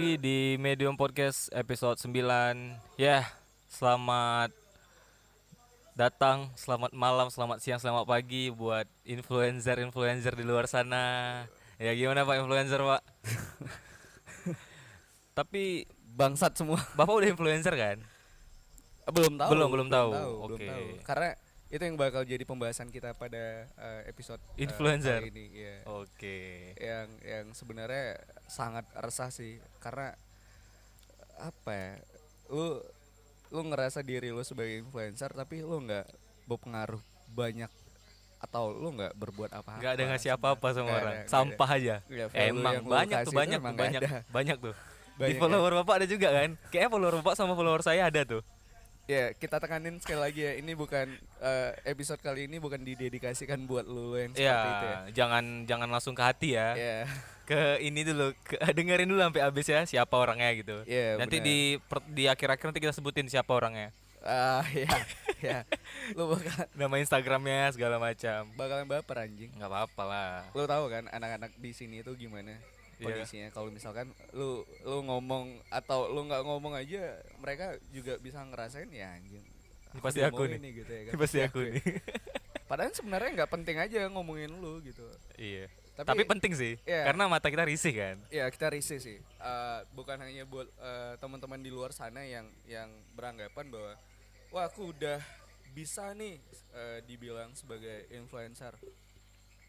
lagi di Medium Podcast episode 9 Ya, selamat datang, selamat malam, selamat siang, selamat pagi Buat influencer-influencer di luar sana Ya gimana Pak influencer Pak? Tapi bangsat semua. Bapak udah influencer kan? belum tahu. Belum, belum tahu. belum Oke. tahu. Karena itu yang bakal jadi pembahasan kita pada eh, episode eh, Influencer. kali ini ya. Oke Yang yang sebenarnya sangat resah sih karena apa ya? Lu lu ngerasa diri lu sebagai influencer tapi lu nggak berpengaruh banyak atau lu nggak berbuat apa-apa. Nggak ada ngasih apa-apa sama orang ada, Sampah aja value Emang banyak tuh, banyak tuh, banyak. Banyak tuh Di Banyak ya. follower Bapak ada juga kan? Kayaknya follower Bapak sama follower saya ada tuh Ya, kita tekanin sekali lagi ya. Ini bukan eh, episode kali ini bukan didedikasikan buat lu yang seperti itu ya. Ya, jangan jangan langsung ke hati ya. Ya, Ke ini dulu, ke, dengerin dulu sampai habis ya siapa orangnya gitu. Iya, nanti benar. di per- di akhir-akhir nanti kita sebutin siapa orangnya. ah ya, ya. Lu bakal Nama Instagramnya segala macam. bakalan baper anjing. nggak apa-apa lah. Lu tahu kan anak-anak di sini itu gimana Iya. kondisinya kalau misalkan lu lu ngomong atau lu nggak ngomong aja mereka juga bisa ngerasain ya anjing. Ini pasti aku nih. gitu ya kan. Ini pasti aku nih. Padahal sebenarnya nggak penting aja ngomongin lu gitu. iya. Tapi- Tapi, penting sih, Iya. karena mata kita risih kan. Ya kita risih sih. Eh, bukan hanya buat eh, teman-teman di luar sana yang yang beranggapan bahwa wah aku udah bisa nih eh, dibilang sebagai influencer.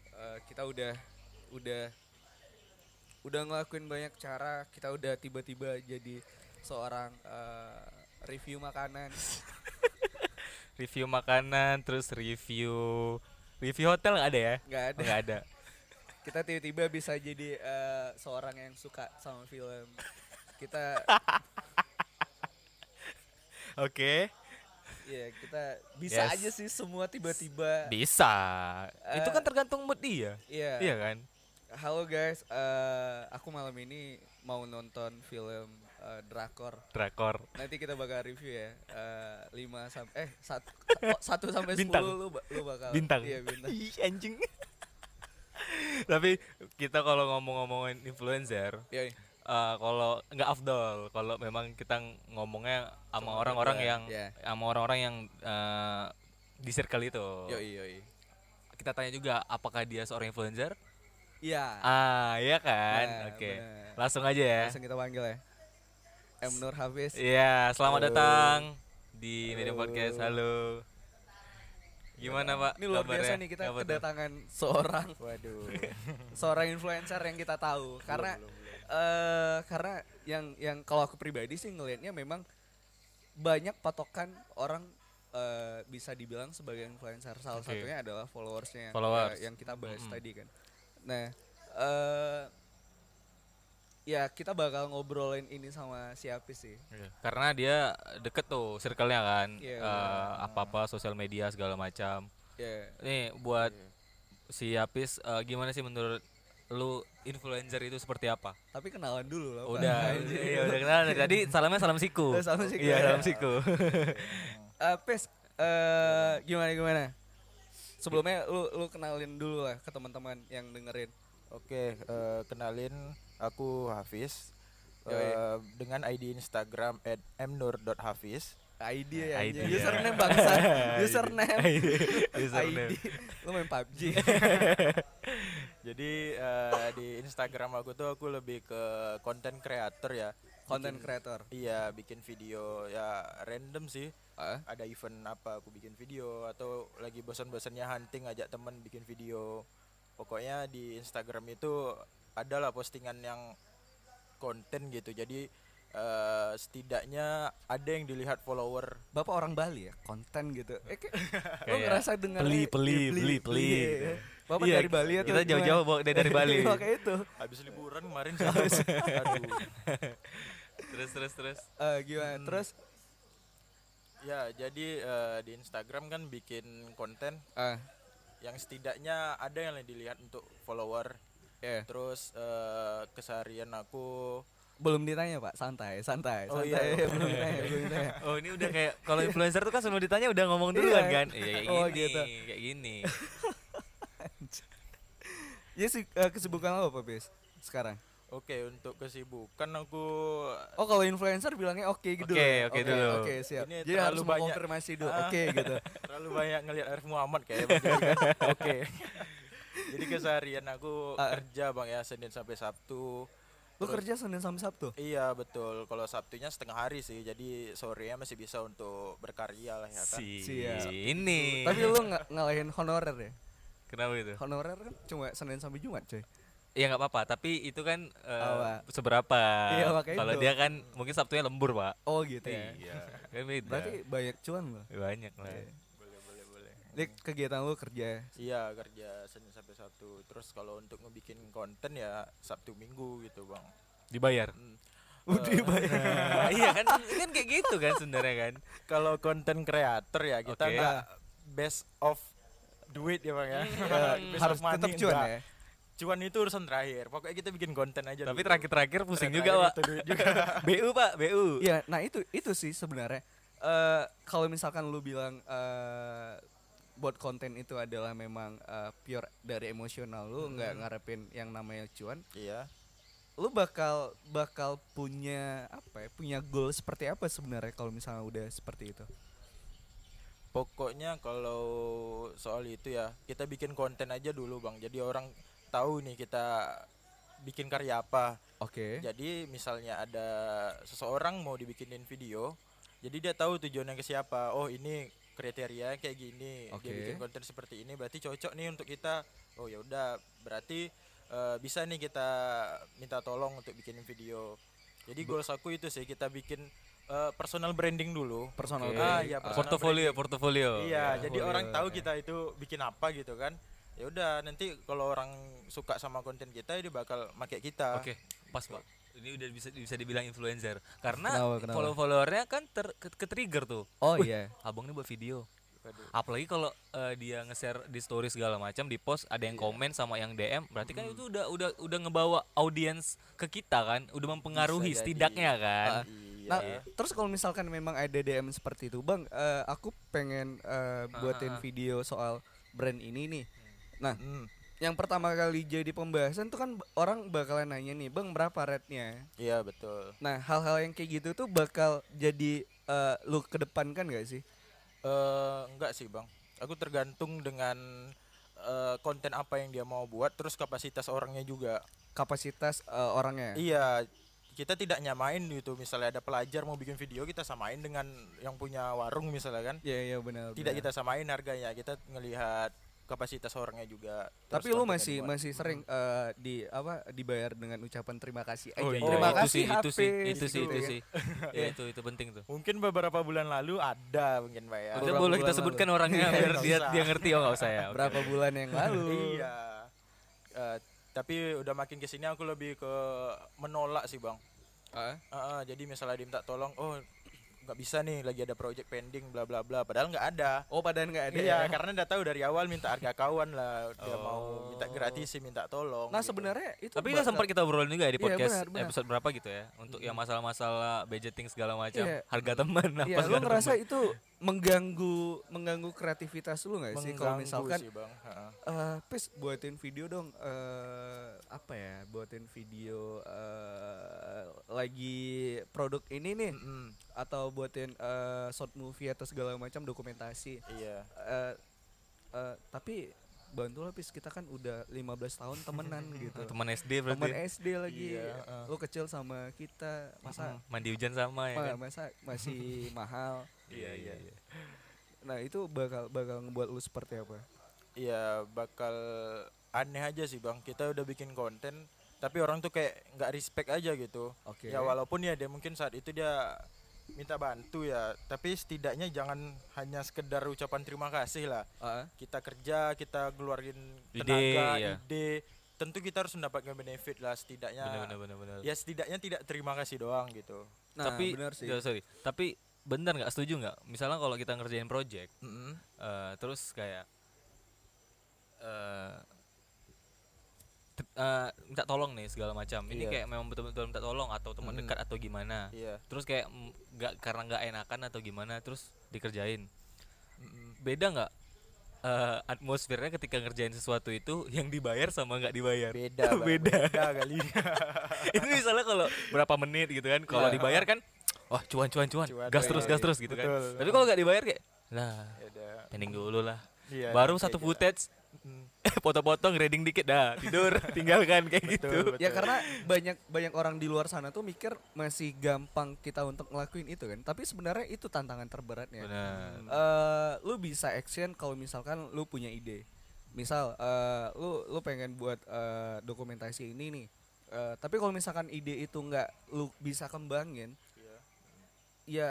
Eh, kita udah udah udah ngelakuin banyak cara. Kita udah tiba-tiba jadi seorang eh, review makanan. Review makanan, terus review review hotel nggak ada ya? nggak ada. Oh, Nggak ada. Kita tiba-tiba bisa jadi eh, seorang yang suka sama film. Kita Oke. ya kita bisa Yes. aja sih semua tiba-tiba. Bisa. Itu Eh, kan tergantung mood dia. Iya. Iya kan? Halo guys, eh aku malam ini mau nonton film eh, drakor. Drakor. Nanti kita bakal review ya. Eh 5 sampai eh 1 1 sampai 10 Bintang. lu ba- lu bakal Bintang. Iya, bintang. Ih, anjing. Tapi kita kalau ngomong-ngomongin influencer, Iya. eh, kalau nggak afdol, kalau memang kita ngomongnya sama orang-orang berdua, yang iya. sama orang-orang yang eh, di circle itu. Yoi yoi. Kita tanya juga apakah dia seorang influencer? Iya. Ah, iya kan? Nah, Oke. bener. Langsung aja ya. Langsung kita panggil ya. M Nur Hafiz. Iya, selamat Halo. datang di Media Halo. Podcast. Halo. Gimana, Pak? Ini luar biasa nih kita tuh? kedatangan seorang Waduh. seorang influencer yang kita tahu karena eh karena yang yang kalau aku pribadi sih ngelihatnya memang banyak patokan orang eh, bisa dibilang sebagai influencer salah Oke. satunya adalah followersnya yang, Followers. ya, yang kita bahas Mm-mm. tadi kan nah eh ya kita bakal ngobrolin ini sama si Apis sih Iya, Karena dia deket tuh circle-nya kan. Iya, Eh, apa-apa sosial media segala macam. ya Nih buat si Apis eh, gimana sih menurut lu influencer itu seperti apa? tapi kenalan dulu lah. Udah, Anjir. iya udah kenal dari tadi salamnya salam siku. Salam siku, Iya, ya. salam siku. Apis eh gimana gimana sebelumnya lu lu kenalin dulu lah ke teman-teman yang dengerin Oke, eh, kenalin aku Hafiz. Yoi. Eh, dengan ID Instagram @mnur.hafiz. ID ya ID ya. username bangsa username Username. ID lu main PUBG Jadi eh, di Instagram aku tuh aku lebih ke content creator ya. Content Bikin- creator Iya, bikin video ya random sih. ah Ada event apa aku bikin video atau lagi bosan-bosannya hunting ajak teman bikin video. Pokoknya di Instagram itu adalah postingan yang konten gitu. Jadi eh, setidaknya ada yang dilihat follower. Bapak orang Bali ya? Konten gitu. Eh kayak, Kayak ngerasa dengar peli, peli, peli, peli, gitu. bapak Iya, dari Bali atau kita jauh-jauh bawa dia dari Bali. kayak itu. Habis liburan kemarin sih. Aduh terus terus terus. Eh, gimana? Terus? Ya jadi eh, di Instagram kan bikin konten. Ah. Yang setidaknya ada yang dilihat untuk follower. Ya terus eh, keseharian aku belum ditanya pak santai santai Oh, santai iya. belum ditanya belum ditanya Oh ini udah kayak kalau influencer tuh kan sebelum ditanya udah ngomong duluan Iya. kan? Iya kayak Oh, gini, gitu. kayak gini. ya sih eh, kesibukan lo apa bis sekarang Oke, untuk kesibukan aku Oh kalau influencer bilangnya oke gitu. Oke, oke dulu. Oke siap. Ini Jadi terlalu harus banyak. mengkonfirmasi dulu. Ah. Oke gitu. terlalu banyak ngelihat Arif Muhammad kayak Oke. Jadi keseharian aku Ah. kerja Bang ya Senin sampai Sabtu. Lu kerja Senin sampai Sabtu? Iya betul. Kalau Sabtunya setengah hari sih. Jadi sorenya masih bisa untuk berkarya lah ya kan. Si Siap. ini. Tapi lu nggak ngalahin honorer ya? kenapa itu? Honorer kan cuma Senin sampai Jumat coy. Ya nggak apa-apa, tapi itu kan Apa? seberapa. Iya, Kalau dia kan mungkin Sabtunya lembur, Pak. Oh gitu ya. Iya. Kan beda. Berarti banyak cuan lo. banyak lah. Iya. Ini kegiatan lu kerja. Iya kerja Senin sampai Sabtu. Terus kalau untuk ngebikin konten ya Sabtu Minggu gitu bang. Dibayar. Hmm. Udah bayar. Nah, iya kan kan kayak gitu kan sebenarnya kan. Kalau konten kreator ya kita Oke. nggak best of duit ya bang ya. Best Harus tetap cuan enggak. ya. Cuan itu urusan terakhir. Pokoknya kita bikin konten aja. Tapi terakhir-terakhir pusing Terakhir juga, Pak. juga. BU, Pak, BU. Iya, nah itu itu sih sebenarnya. Eh kalau misalkan lu bilang eh buat konten itu adalah memang eh, pure dari emosional lu nggak ngarepin yang namanya cuan, Iya. lu bakal bakal punya apa ya? Punya goal seperti apa sebenarnya kalau misalnya udah seperti itu? Pokoknya kalau soal itu ya kita bikin konten aja dulu bang. Jadi orang tahu nih kita bikin karya apa. Oke. Jadi misalnya ada seseorang mau dibikinin video, jadi dia tahu tujuannya ke siapa. Oh ini kriteria kayak gini. Dia Oke. bikin konten seperti ini, berarti cocok nih untuk kita. Oh ya udah, berarti eh, bisa nih kita minta tolong untuk bikinin video. Jadi goals aku itu sih kita bikin eh, personal branding dulu. Personal Oke. Ah, branding. iya, Ah. personal Portofolio, portofolio. Iya, ya, jadi orang tahu ya. kita itu bikin apa gitu kan. Ya udah, nanti kalau orang suka sama konten kita dia bakal pakai kita. Oke, pas pak. Ini udah bisa bisa dibilang influencer karena Kenapa, kenapa? follow followernya kan ter ke, ke trigger tuh. Oh Wih, iya. Abang ini buat video. Waduh. Apalagi kalau eh, dia nge-share di story segala macam, di post ada yang komen sama yang DM, berarti kan itu udah udah udah ngebawa audiens ke kita kan, udah mempengaruhi Bisa jadi. setidaknya kan. Ah, Iya. Nah, terus kalau misalkan memang ada DM seperti itu, Bang, eh, aku pengen eh, buatin ah, ah. video soal brand ini nih. Nah, Hmm, yang pertama kali jadi pembahasan tuh kan orang bakalan nanya nih, Bang, berapa rate-nya? iya betul. Nah, hal-hal yang kayak gitu tuh bakal jadi eh, lu kedepankan gak sih? Eh enggak sih, Bang. Aku tergantung dengan eh, konten apa yang dia mau buat terus kapasitas orangnya juga. Kapasitas eh, orangnya. Iya, kita tidak nyamain gitu. Misalnya ada pelajar mau bikin video kita samain dengan yang punya warung misalnya kan. Iya, iya benar. Tidak benar. kita samain harganya. Kita ngelihat kapasitas orangnya juga. Tapi lu masih masih sering eh, di apa dibayar dengan ucapan terima kasih aja. Oh, iya. Terima itu kasih sih, itu sih, itu sih, gitu itu ya. sih. ya itu itu penting tuh. Mungkin beberapa bulan lalu ada mungkin Pak ya. Udah Beberapa boleh kita sebutkan lalu. orangnya Iya, biar dia dia ngerti oh nggak usah ya. Berapa bulan yang lalu? Iya. Eh, tapi udah makin ke sini aku lebih ke menolak sih bang. Ah, ah, jadi misalnya diminta tolong, oh nggak bisa nih lagi ada project pending bla bla bla. Padahal nggak ada. Oh, padahal nggak ada. Iya, ya? karena udah tahu dari awal minta harga kawan lah. Dia mau minta Oh. gratis sih minta tolong. Nah, gitu. sebenarnya itu Tapi bakal- sempat kita obrolin juga ya di Iya, podcast benar, benar. episode berapa gitu ya untuk yang masalah-masalah budgeting segala macam, Iya. harga teman apa Iya, lu segala ngerasa itu mengganggu mengganggu kreativitas lu nggak sih kalau misalkan sih, bang. Ha. eh pis buatin video dong eh apa ya buatin video eh lagi produk ini nih Mm-mm, atau buatin eh short movie atau segala macam dokumentasi Iya. eh eh, tapi bantu lah pis kita kan udah 15 tahun temenan gitu teman SD berarti. teman SD lagi Iya, heeh. lu kecil sama kita masa mandi hujan sama ya kan. masa masih mahal Iya iya iya. nah itu bakal bakal ngebuat lu seperti apa Iya bakal aneh aja sih bang. Kita udah bikin konten, tapi orang tuh kayak nggak respect aja gitu. oke Ya walaupun ya dia mungkin saat itu dia minta bantu ya, tapi setidaknya jangan hanya sekedar ucapan terima kasih lah. Ah, Kita kerja, kita keluarin Ide, tenaga, ya. ide. Tentu kita harus mendapatkan benefit lah setidaknya. Benar benar benar benar. Ya setidaknya tidak terima kasih doang gitu. nah tapi benar sih ya, sorry. Tapi benar nggak setuju nggak? Misalnya kalau kita ngerjain project Mm-mm. eh, terus kayak eh eh, minta tolong nih segala macam. Ini Iya. kayak memang betul-betul minta tolong atau teman Mm. dekat atau gimana. Iya. Terus kayak mm, nggak karena nggak enakan atau gimana terus dikerjain. Mm-mm. Beda nggak eh, atmosfernya ketika ngerjain sesuatu itu yang dibayar sama nggak dibayar beda Bang. beda beda kali itu misalnya kalau berapa menit gitu kan kalau Iya. dibayar kan wah cuan cuan cuan Cuan, gas iya, terus gas terus gitu kan Betul. tapi kalau nggak dibayar kayak lah pending dulu lah Iya, baru satu footage Mm, foto-foto grading dikit dah tidur tinggalkan kayak gitu betul, Ya karena banyak banyak orang di luar sana tuh mikir masih gampang kita untuk ngelakuin itu kan. Tapi sebenarnya itu tantangan terberatnya. benar eh lu bisa action kalau misalkan lu punya ide. Misal eh lu lu pengen buat eh, dokumentasi ini nih. Eh, tapi kalau misalkan ide itu nggak lu bisa kembangin, Iya. ya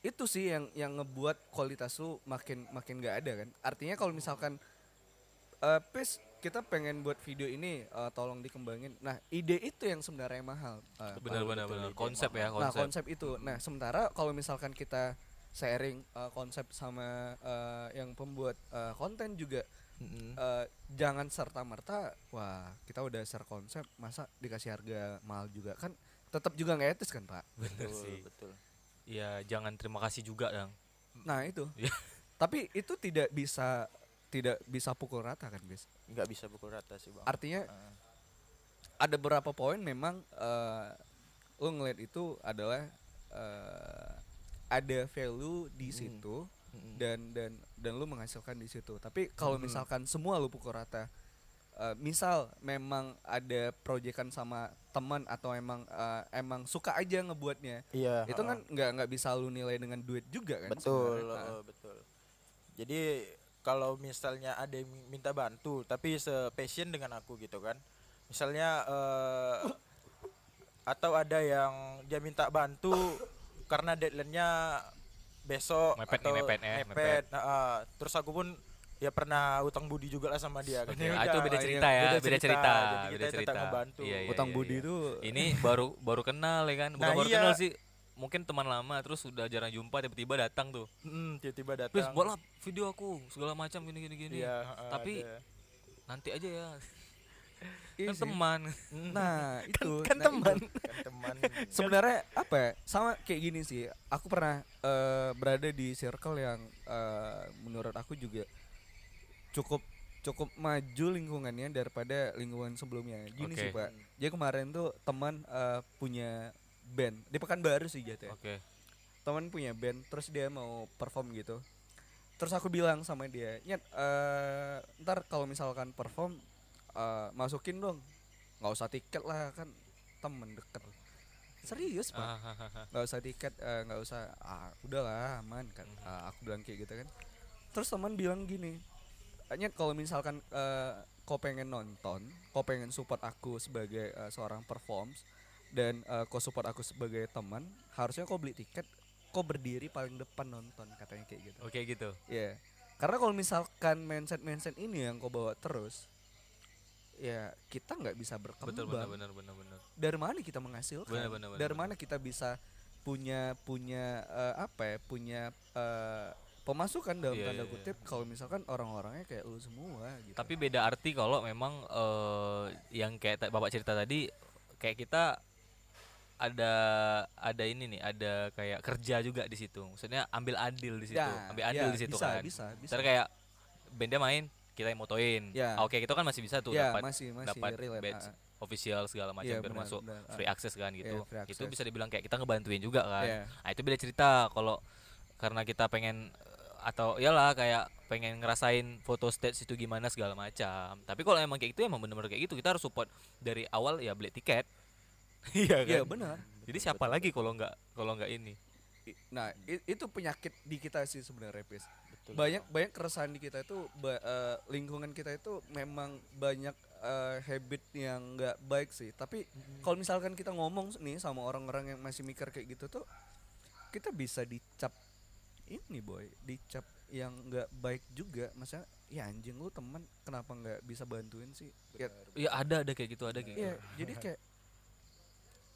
itu sih yang yang ngebuat kualitas lu makin makin nggak ada kan. Artinya kalau misalkan eh Pis kita pengen buat video ini eh, tolong dikembangin. Nah, ide itu yang sebenarnya mahal. Eh, benar Betul, benar konsep ya Nah konsep konsep itu. Nah sementara kalau misalkan kita sharing uh, konsep sama uh, yang pembuat uh, konten juga Mm-mm. uh, jangan serta merta wah kita udah share konsep masa dikasih harga mahal juga kan tetap juga nggak etis kan pak. betul, sih betul ya jangan terima kasih juga dong Nah itu. Iya. Tapi itu tidak bisa tidak bisa pukul rata kan guys. nggak bisa pukul rata sih bang Artinya Ah, ada beberapa poin memang uh, lo ngeliat itu adalah uh, ada value di Hmm. situ mm-mm. dan dan dan lu menghasilkan di situ. Tapi kalau Hmm. misalkan semua lu pukul rata, eh, misal memang ada proyekan sama teman atau emang eh, emang suka aja ngebuatnya, iya itu ha-ha. kan nggak nggak bisa lu nilai dengan duit juga kan? betul sebenarnya. eh, betul jadi kalau misalnya ada yang minta bantu tapi sepassion dengan aku gitu kan misalnya eh, atau ada yang dia minta bantu karena deadline-nya besok Mepet nih, atau mepet ya, mepet, mepet. Nah, ah, terus aku pun ya pernah utang budi juga lah sama dia kan Ya itu udah, beda yang cerita ya, beda cerita, jadi beda kita cerita. tetap ngebantu Iya, iya, Utang iya, budi iya. itu ini baru baru kenal ya kan bukan Nah, baru iya. kenal sih mungkin teman lama terus udah jarang jumpa tiba-tiba datang tuh Hmm, tiba-tiba datang buatlah video aku segala macam gini gini gini ah, Tapi- ada. nanti aja ya Iya kan sih. teman Nah itu kan nah, teman. itu. kan teman Sebenarnya apa ya? Sama kayak gini sih. Aku pernah eh, berada di circle yang eh, menurut aku juga cukup cukup maju lingkungannya daripada lingkungan sebelumnya. Gini sih Oke. pak. Jadi kemarin tuh teman eh, punya band di Pekanbaru sih jatuh. oke Teman punya band, terus dia mau perform gitu. Terus aku bilang sama dia, nyet, eh, ntar kalau misalkan perform eh, masukin dong, nggak usah tiket lah kan temen deket. Serius pak? Ah, nggak usah tiket eh, nggak usah ah udahlah aman kan. Ah, aku bilang kayak gitu kan terus teman bilang gini hanya kalau misalkan eh, kau pengen nonton kau pengen support aku sebagai eh, seorang performs dan eh, kau support aku sebagai teman harusnya kau beli tiket kau berdiri paling depan nonton katanya kayak gitu. Oke gitu. Ya karena kalau misalkan mindset mindset ini yang kau bawa terus ya kita nggak bisa berkembang. Betul benar benar benar benar. Dari mana kita menghasilkan? Benar, benar, benar, dari benar. mana kita bisa punya punya eh, apa ya punya eh, pemasukan dalam Iya, tanda iya, kutip kalau misalkan orang-orangnya kayak lu semua gitu. Tapi beda arti kalau memang eh, yang kayak bapak cerita tadi kayak kita ada ada ini nih ada kayak kerja juga di situ. Maksudnya ambil adil di situ. Ya, ambil adil ya, di situ bisa, kan. bisa bisa. Ntar kayak bandnya main kita yang motoin. Ya. oke itu kan masih bisa tuh ya dapat masih masih dapat relate badge ah, official segala macam biar benar, masuk benar, ah. free access kan gitu. free itu access. bisa dibilang kayak kita ngebantuin juga kan. Iya. nah itu beda cerita kalau karena kita pengen atau iyalah kayak pengen ngerasain foto stage itu gimana segala macam. Tapi kalau emang kayak gitu emang bener-bener kayak gitu kita harus support dari awal ya beli tiket iya iya kan? benar. Jadi siapa lagi kalau nggak kalau nggak ini? Nah itu penyakit di kita sih sebenarnya Pis. Betul, banyak banyak keresahan di kita itu ba- eh, lingkungan kita itu memang banyak eh, habit yang nggak baik sih. Tapi kalau misalkan kita ngomong nih sama orang-orang yang masih mikir kayak gitu tuh kita bisa dicap ini boy. Dicap yang nggak baik juga. Masa ya anjing lu teman kenapa nggak bisa bantuin sih? Ya, ya ada ada kayak gitu ada kayak gitu. ya jadi kayak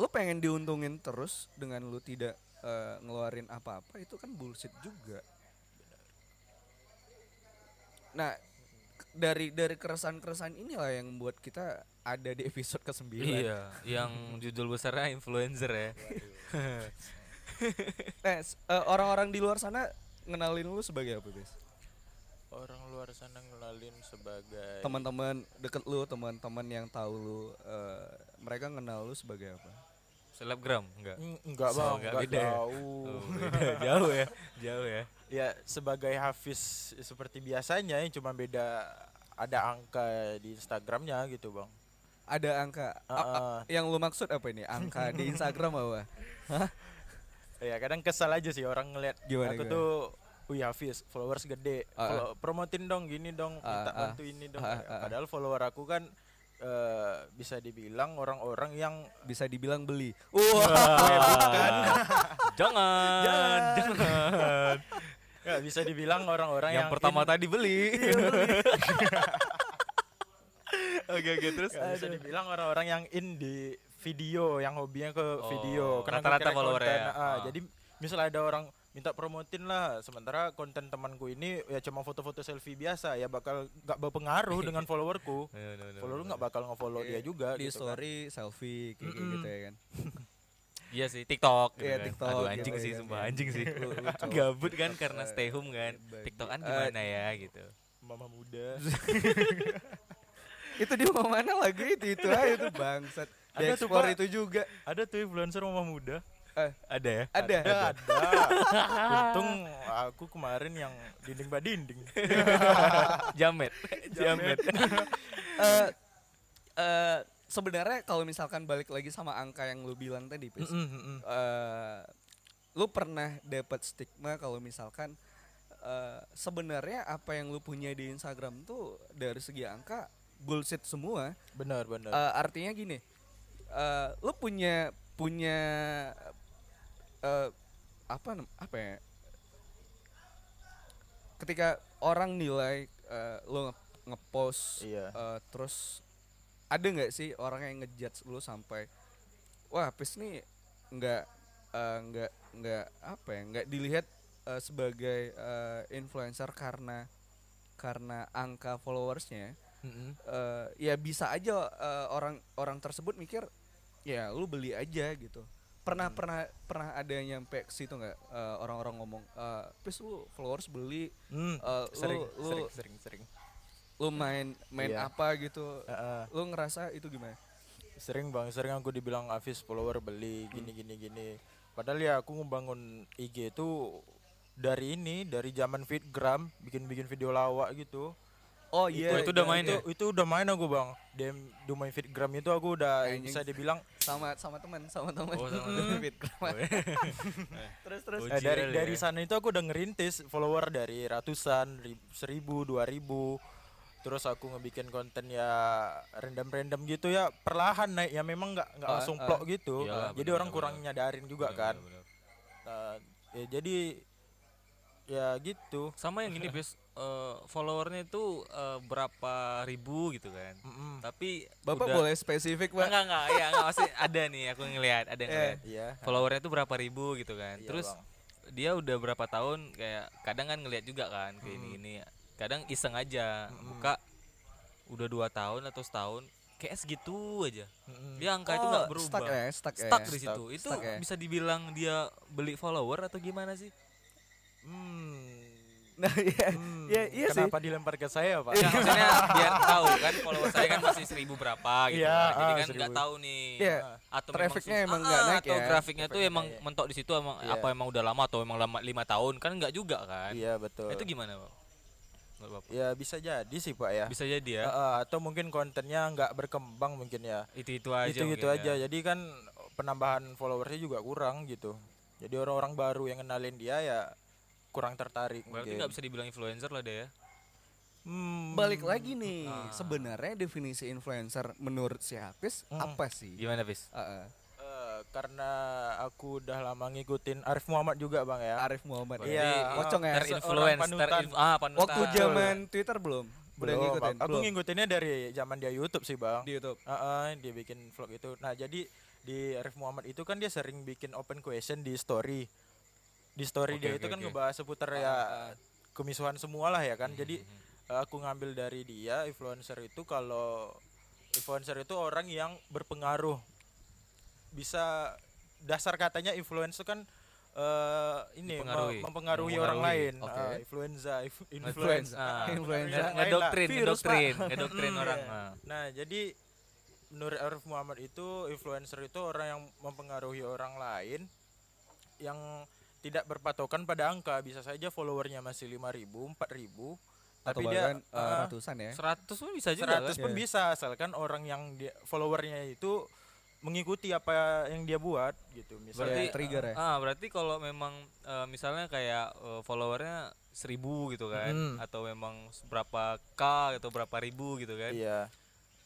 lu pengen diuntungin terus dengan lu tidak eh, ngeluarin apa-apa itu kan bullshit juga nah dari dari keresahan-keresahan inilah yang membuat kita ada di episode ke-9 iya yang judul besarnya influencer ya Nah, eh, orang-orang di luar sana ngenalin lu sebagai apa, Bes? orang luar sana ngenalin sebagai Teman-teman deket lu, teman-teman yang tahu lu, eh, mereka kenal lu sebagai apa? Selebgram enggak? Mm, enggak So, bang enggak enggak beda ya? jauh Oh, beda. jauh ya, jauh ya. ya sebagai Hafiz seperti biasanya yang cuma beda ada angka di Instagramnya gitu bang Ada angka a- a- Heeh. yang lu maksud apa ini? Angka di Instagram apa? ya kadang kesal aja sih orang ngeliat Gimana, aku gimana? tuh Wih Hafiz, followers gede, Ah, Follow- promotin dong gini dong, minta ah. bantu ini dong. Ah, ah. Padahal follower aku kan eh, bisa dibilang orang-orang yang Bisa dibilang beli. bukan. jangan, jangan. nggak bisa dibilang orang-orang Yang yang, pertama in- tadi beli. Oke oke terus. nggak bisa dibilang orang-orang yang in di video, yang hobinya ke video. Oh, Karena rata-rata followernya. Ah, Ah. Jadi misalnya ada orang minta promotin lah, sementara konten temanku ini ya cuma foto-foto selfie biasa, ya bakal nggak berpengaruh dengan followerku. No, no, no, Follower no. nggak bakal nge-follow dia juga. di gitu kan. story selfie kayak Mm-mm. gitu ya kan. Iya sih, TikTok gitu Iya, kan. TikTok Aduh gitu anjing ya sih, kan, sumpah ya. anjing sih. Lu- lu cowok. Gabut kan TikTok, karena eh, stay home kan. baik. TikTokan Eh, gimana ya gitu. Mama muda. itu di mana lagi itu itu aja itu bangsat. Ada tuh, itu juga. ada tuh influencer mama muda. Eh, Ada ya? ada. Ada, ada. Untung aku kemarin yang dinding ba dinding. Jamet. Jamet. Eh, eh, sebenarnya kalau misalkan balik lagi sama angka yang lu bilang tadi, Pis, eh, lu pernah dapat stigma kalau misalkan eh, sebenarnya apa yang lu punya di Instagram tuh dari segi angka bullshit semua. Benar, benar. Eh, artinya gini, eh, lu punya punya eh, apa apa ya? Ketika orang nilai eh, lu nge- ngepost Iya. eh, terus ada nggak sih orang yang ngejudge lu sampai wah Pis nih nggak eh, nggak nggak apa ya nggak dilihat eh, sebagai eh, influencer karena karena angka followersnya Mm-mm. eh, ya bisa aja eh, orang orang tersebut mikir ya lu beli aja gitu pernah pernah pernah ada yang nyampe ke situ nggak eh, orang-orang ngomong eh Pis lu followers beli Hmm, eh, sering, lu, lu sering, sering, sering. lu main main Iya. apa gitu Heeh. lu ngerasa itu gimana sering bang, sering aku dibilang Afis follower beli gini gini gini. Padahal ya aku ngebangun IG itu dari ini, dari zaman fitgram, bikin-bikin video lawak gitu. Oh itu udah main itu, ya? itu udah main aku bang. Dem domain fitgram itu aku udah Anjing. bisa dibilang sama sama teman sama teman Oh, sama teman. terus terus Oh, Eh, dari dari ya. sana itu aku udah ngerintis follower dari ratusan, ri- seribu, dua ribu. Terus aku ngebikin konten ya random-random gitu ya perlahan naik ya memang nggak nggak Ah, langsung ah. plok gitu. Iyalah, jadi bener, orang bener, kurang nyadarin juga kan. Bener, bener. Nah, ya jadi ya gitu. Sama yang gini, Bis. Eh, followernya itu eh, berapa ribu gitu kan. Mm-mm. Tapi bapak udah- boleh spesifik pak enggak, enggak, ya, enggak, masih ada nih aku ngelihat, ada yang Eh. Iya. Followernya tuh berapa ribu gitu kan. Iya, Terus Bang. dia udah berapa tahun kayak kadang kan ngelihat juga kan kayak ini ini. Kadang iseng aja buka udah dua tahun atau setahun kayak segitu aja. Mm-mm. Dia angka itu nggak Oh, berubah. stuck ya stuck, ya. Stuck di situ. Stuck, Itu stuck ya. bisa dibilang dia beli follower atau gimana sih? Hmm. Nah iya Hmm, iya iya sih Kenapa dilempar ke saya, Pak? Enggak, maksudnya biar tahu kan follower saya kan masih seribu berapa gitu. Iya, kan. Jadi ah, kan nggak tahu nih. Iya, Atau trafficnya emang Ah, nggak naik atau ya. grafiknya tuh Trafficnya emang iya. mentok di situ emang Iya. apa emang udah lama atau emang lama lima tahun kan nggak juga kan? Iya, betul. Itu gimana, Pak? Bapak? Ya bisa jadi sih, Pak ya. Bisa jadi ya. Heeh, atau mungkin kontennya nggak berkembang mungkin ya. Itu-itu aja itu gitu mungkin aja. ya. Jadi kan penambahan followersnya juga kurang gitu. Jadi orang-orang baru yang kenalin dia ya kurang tertarik Berarti mungkin. nggak bisa dibilang influencer lah deh ya. Hmm, balik lagi nih Ah. sebenarnya definisi influencer menurut si Hafiz Hmm. apa sih Gimana, Bis? Heeh. eh, karena aku udah lama ngikutin Arif Muhammad juga bang ya. Arif Muhammad Iya, ya. pocong ya ter- Terinfluence, terinf- ah, panutan. waktu zaman Twitter belum Belum, ngikutin. Aku belum ngikutinnya dari zaman dia YouTube sih bang. di YouTube Heeh, dia bikin vlog itu. Nah jadi di Arif Muhammad itu kan dia sering bikin open question di story. Di story Oke, dia oke, itu kan ngebahas seputar ya kemisuan semua lah ya kan. Jadi Mhm. eh, aku ngambil dari dia influencer itu kalau influencer itu orang yang berpengaruh. Bisa dasar katanya influencer kan eh ini mempengaruhi Mempengaruhi, orang lain oke. Ah, influenza inf- Influenza. influenza Ah, Influenza. ngedoktrin ngedoktrin ngedoktrin orang iya. ah. Nah, jadi menurut Arif Muhammad itu influencer itu orang yang mempengaruhi orang lain yang tidak berpatokan pada angka. Bisa saja followernya masih 5000, 4000, Atau tapi dia bahkan uh, ratusan ya. 100 pun bisa juga 100 kan? pun Iya. bisa asalkan orang yang dia followernya itu mengikuti apa yang dia buat gitu. Berarti Misalnya trigger ya. Ah, berarti kalau memang eh, misalnya kayak eh, followernya seribu gitu kan, Hmm. atau memang berapa k atau berapa ribu gitu kan. Iya.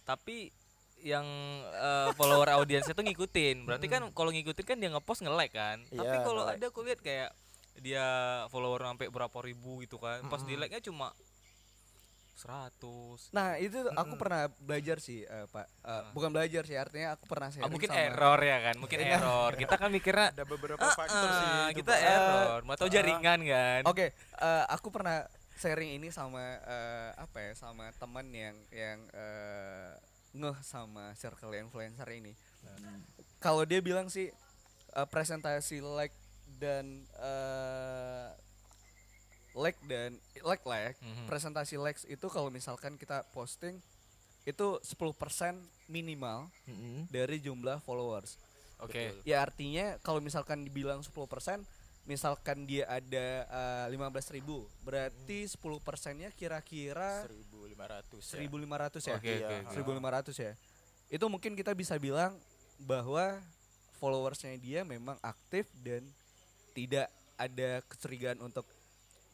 Tapi yang eh, follower audiensnya tuh ngikutin. Berarti kan kalau ngikutin kan dia ngepost nge-like kan. Tapi Iya, kalau nge-like. ada aku lihat kayak dia follower sampai berapa ribu gitu kan. Pas di like-nya cuma 100. Nah itu aku pernah belajar sih eh, pak. Eh, Bukan belajar sih artinya aku pernah Ah, sharing mungkin sama- error ya kan, mungkin error. Kita kan mikirnya Ada beberapa "Ah, faktor sih. ah, itu, kita Pak. error, mau tahu jaringan kan. Oke, eh, aku pernah sharing ini sama eh, apa ya sama teman yang yang eh, ngeh sama circle influencer ini. Kalau dia bilang sih eh, presentasi like dan eh, like dan like lah ya. Mhm. Presentasi likes itu kalau misalkan kita posting itu 10% minimal Mm-mm. dari jumlah followers. Oke. Ya artinya kalau misalkan dibilang 10% misalkan dia ada eh, 15.000 berarti 10 persennya kira-kira 1500 ya. 1.500 ya Oke, Iya, oke, oke. 1.500 ya itu mungkin kita bisa bilang bahwa followersnya dia memang aktif dan tidak ada kecurigaan untuk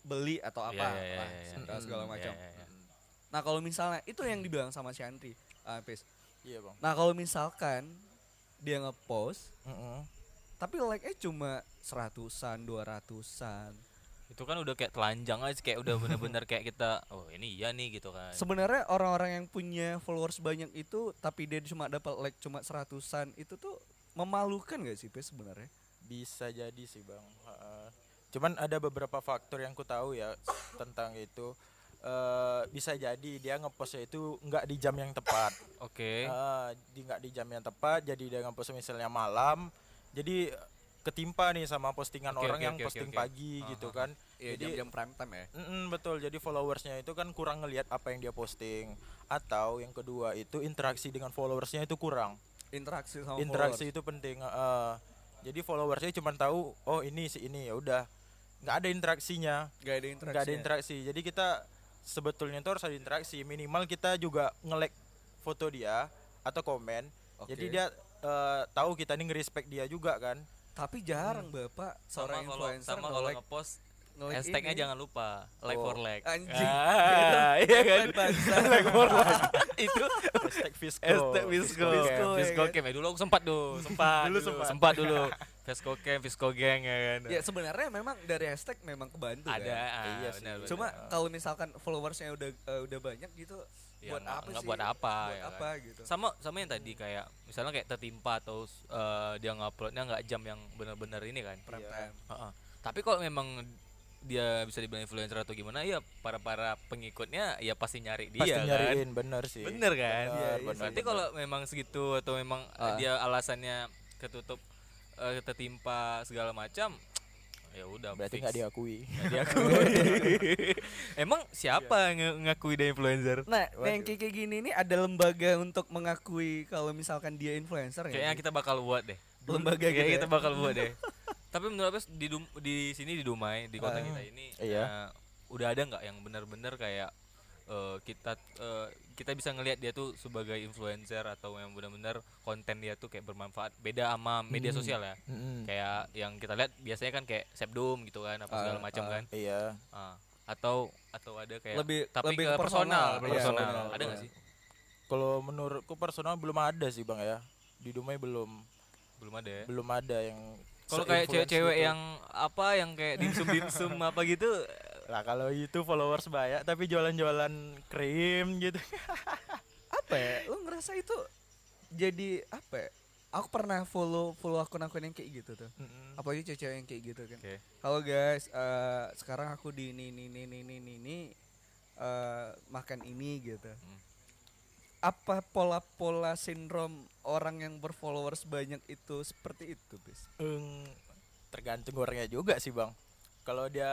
beli atau Iya, apa iya, iya, lah, iya, iya. segala- segala Iya, macam iya, iya. nah kalau misalnya itu yang dibilang sama si Andri Pis. Iya, Bang. nah kalau misalkan dia ngepost Mm-mm. Tapi like-nya cuma seratusan, dua ratusan. Itu kan udah kayak telanjang aja kayak udah bener-bener kayak kita oh ini iya nih gitu kan. Sebenarnya orang-orang yang punya followers banyak itu tapi dia cuma dapat like cuma seratusan itu tuh memalukan gak sih sebenarnya? Bisa jadi sih bang. Ha-ha. Cuman ada beberapa faktor yang ku tahu ya tentang itu. Eh bisa jadi dia ngepostnya itu nggak di jam yang tepat. Oke. Eh, di nggak di jam yang tepat. Jadi dia ngepost misalnya malam. Jadi ketimpa nih sama postingan Oke, orang oke, yang oke, posting oke. pagi Ah, gitu ah, kan. Iya Jadi- jam-jam prime time ya. Mm-mm, betul. Jadi followersnya itu kan kurang ngelihat apa yang dia posting. Atau yang kedua itu interaksi dengan followersnya itu kurang. Interaksi sama interaksi itu penting eh. jadi followersnya cuma tahu oh ini si ini ya udah nggak ada interaksinya followers. Gak ada interaksi. nggak ada interaksi jadi kita sebetulnya itu harus ada interaksi minimal kita juga nge-like foto dia atau komen Oke. jadi dia eh, tahu kita ini nge-respect dia juga kan Tapi jarang Bapak Sama seorang kalau influencer sama kalau ngepost nge-like hashtagnya ini. jangan lupa like Oh, for like. anjing. Ah, iya kan? like for like. Itu hashtag Visco hashtag Visco. Visco, ya Visco kan? Camp. Ya, dulu aku sempat tuh, sempat Dulu dulu, sempat. sempat dulu. Visco Camp, Visco Gang ya kan. Ya sebenarnya memang dari hashtag memang kebantu Ada, kan. ah, Iya sih. benar, benar. Cuma kalau misalkan followersnya udah eh, udah banyak gitu Ya, buat apa sih? buat apa, Buat ya kan? apa gitu. sama sama yang tadi kayak misalnya kayak tertimpa atau eh, dia nguploadnya nggak jam yang benar-benar ini kan Prime Iya. time. Tapi kalau memang dia bisa dibilang influencer atau gimana ya para para pengikutnya ya pasti nyari dia pasti kan nyariin bener sih bener kan Bener, iya bener, berarti bener. kalau memang segitu atau memang Ah. dia alasannya ketutup eh, tertimpa segala macam ya udah berarti nggak diakui Nggak diakui. emang siapa yang ngakui dia influencer Nah, nah, yang Waduh. kayak gini nih ada lembaga untuk mengakui kalau misalkan dia influencer ya? kayaknya kita bakal buat deh lembaga gitu Kayaknya ya? kita bakal buat deh. Tapi menurut Apes di di sini di Dumai di kota Ah. kita ini Iya. eh, udah ada nggak yang benar-benar kayak eh, kita eh, kita bisa ngelihat dia tuh sebagai influencer atau yang benar-benar konten dia tuh kayak bermanfaat beda sama media Hmm. sosial ya. Mm-mm. Kayak yang kita lihat biasanya kan kayak Sepdom gitu kan apa segala Ah, macam ah. kan. iya Ah. Atau atau ada kayak Lebih- tapi lebih ke personal, personal. ke Iya, personal. ada nggak sih? kalau menurutku personal belum ada sih bang ya di Dumai belum Belum ada ya. belum ada yang Kalau kayak cewek-cewek gitu. yang apa yang kayak dimsum-dimsum apa gitu lah kalau itu followers banyak tapi jualan-jualan krim gitu apa ya? Lu ngerasa itu jadi apa ya? Aku pernah follow follow akun-akun yang kayak gitu tuh. Apalagi cewek-cewek yang kayak gitu kan. Oke. Halo guys, eh, sekarang aku di ini ini ini ini ini, ini eh, makan ini gitu. Hmm. Apa pola-pola sindrom orang yang berfollowers banyak itu seperti itu, bis? Eng, tergantung orangnya juga sih bang kalau dia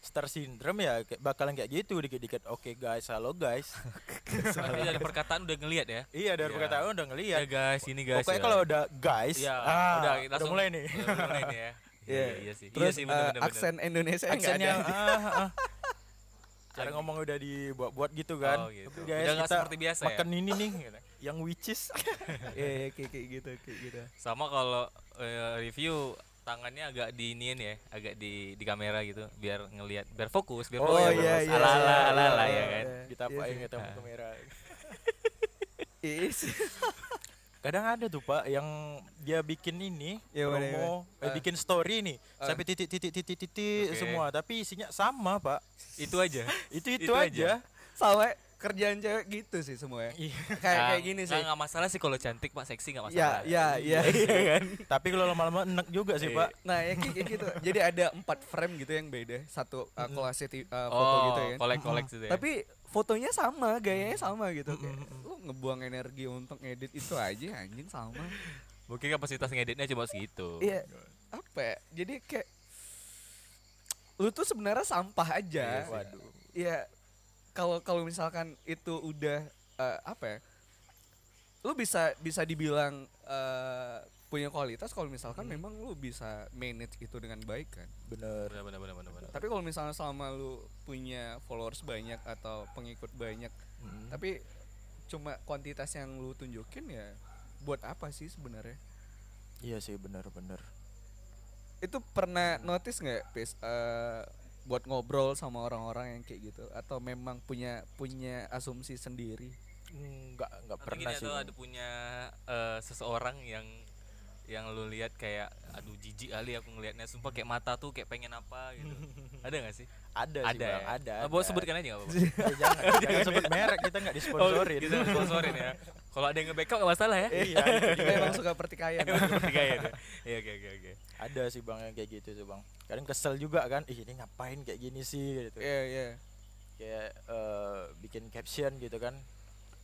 star syndrome ya bakalan kayak gitu dikit-dikit oke guys halo guys Tapi dari perkataan udah ngelihat ya. iya dari Iya. perkataan udah Ya ngeliat guys, ini guys. pokoknya ya. kalau udah guys ya, ah, udah, udah, langsung mulai nih Udah mulai nih ya. Iya, Iya. iya sih. Terus iya sih bener, eh, bener, bener. aksen Indonesia aksennya ada. ah, ah. cara ngomong udah dibuat-buat gitu kan Oh, gitu. Guys Udah nggak kita seperti biasa ya? makan ini nih gitu. yang which is Iya, iya, kayak kayak gitu, kayak gitu. Sama kalau eh, review tangannya agak diinin ya, agak di di kamera gitu biar ngelihat biar fokus, biar Oh, fokus. iya, iya, ala ala iya, ala ala iya, ya kan. iya. kita Iya kita Ah. kamera Iya sih. kadang ada tuh pak yang dia bikin ini Ya, promo mana? eh, Ah. bikin story nih Ah. sampai titik titik titik titik Oke. semua tapi isinya sama pak Itu aja. itu itu, Itu aja, aja. Sama kerjaan cewek gitu sih semuanya. Iya. Kayak kayak gini sih. Nggak nggak masalah sih kalau cantik Pak, seksi nggak Ya, masalah. ya, ya. kan? tapi kalau lama-lama enak juga sih Iya. pak Nah, ya kayak gitu. Jadi ada empat frame gitu yang beda, satu uh, kolase uh, foto Oh, gitu ya. kolek-kolek gitu ya. Tapi fotonya sama, gayanya sama gitu. Kayak, lu ngebuang energi untuk ngedit itu aja anjing sama. mungkin kapasitas ngeditnya cuma segitu. Iya. Apa ya? Jadi kayak lu tuh sebenarnya sampah aja. Iya waduh Iya. Kalau kalau misalkan itu udah eh, apa ya? Lu bisa bisa dibilang eh, punya kualitas kalau misalkan Hmm. memang lu bisa manage itu dengan baik kan. bener Benar benar benar benar. benar. Tapi kalau misalnya selama lu punya followers banyak atau pengikut banyak, Mm. tapi cuma kuantitas yang lu tunjukin ya buat apa sih sebenarnya? iya sih bener-bener Itu pernah notice nggak, Pis? Eh, buat ngobrol sama orang-orang yang kayak gitu? Atau memang punya punya asumsi sendiri? nggak nggak pernah sih ada punya eh, seseorang yang yang lu lihat kayak aduh jijik kali aku ngelihatnya. Sumpah kayak mata tuh kayak pengen apa gitu. Ada gak sih ada, sih ada. Bang. Ya? ada. Ah, boleh sebutkan aja nggak apa-apa? Jangan. Jangan. Sebut merek kita nggak disponsorin. Kita sponsorin ya. Kalau ada yang nge-backup gak masalah ya. Iya Kita emang suka pertikaian. Tiga ya. Iya oke oke oke. Ada sih bang yang kayak gitu tuh bang. Kadang kesel juga kan ih ini ngapain kayak gini sih? Gitu. Iya, iya. kayak eh, bikin caption gitu kan.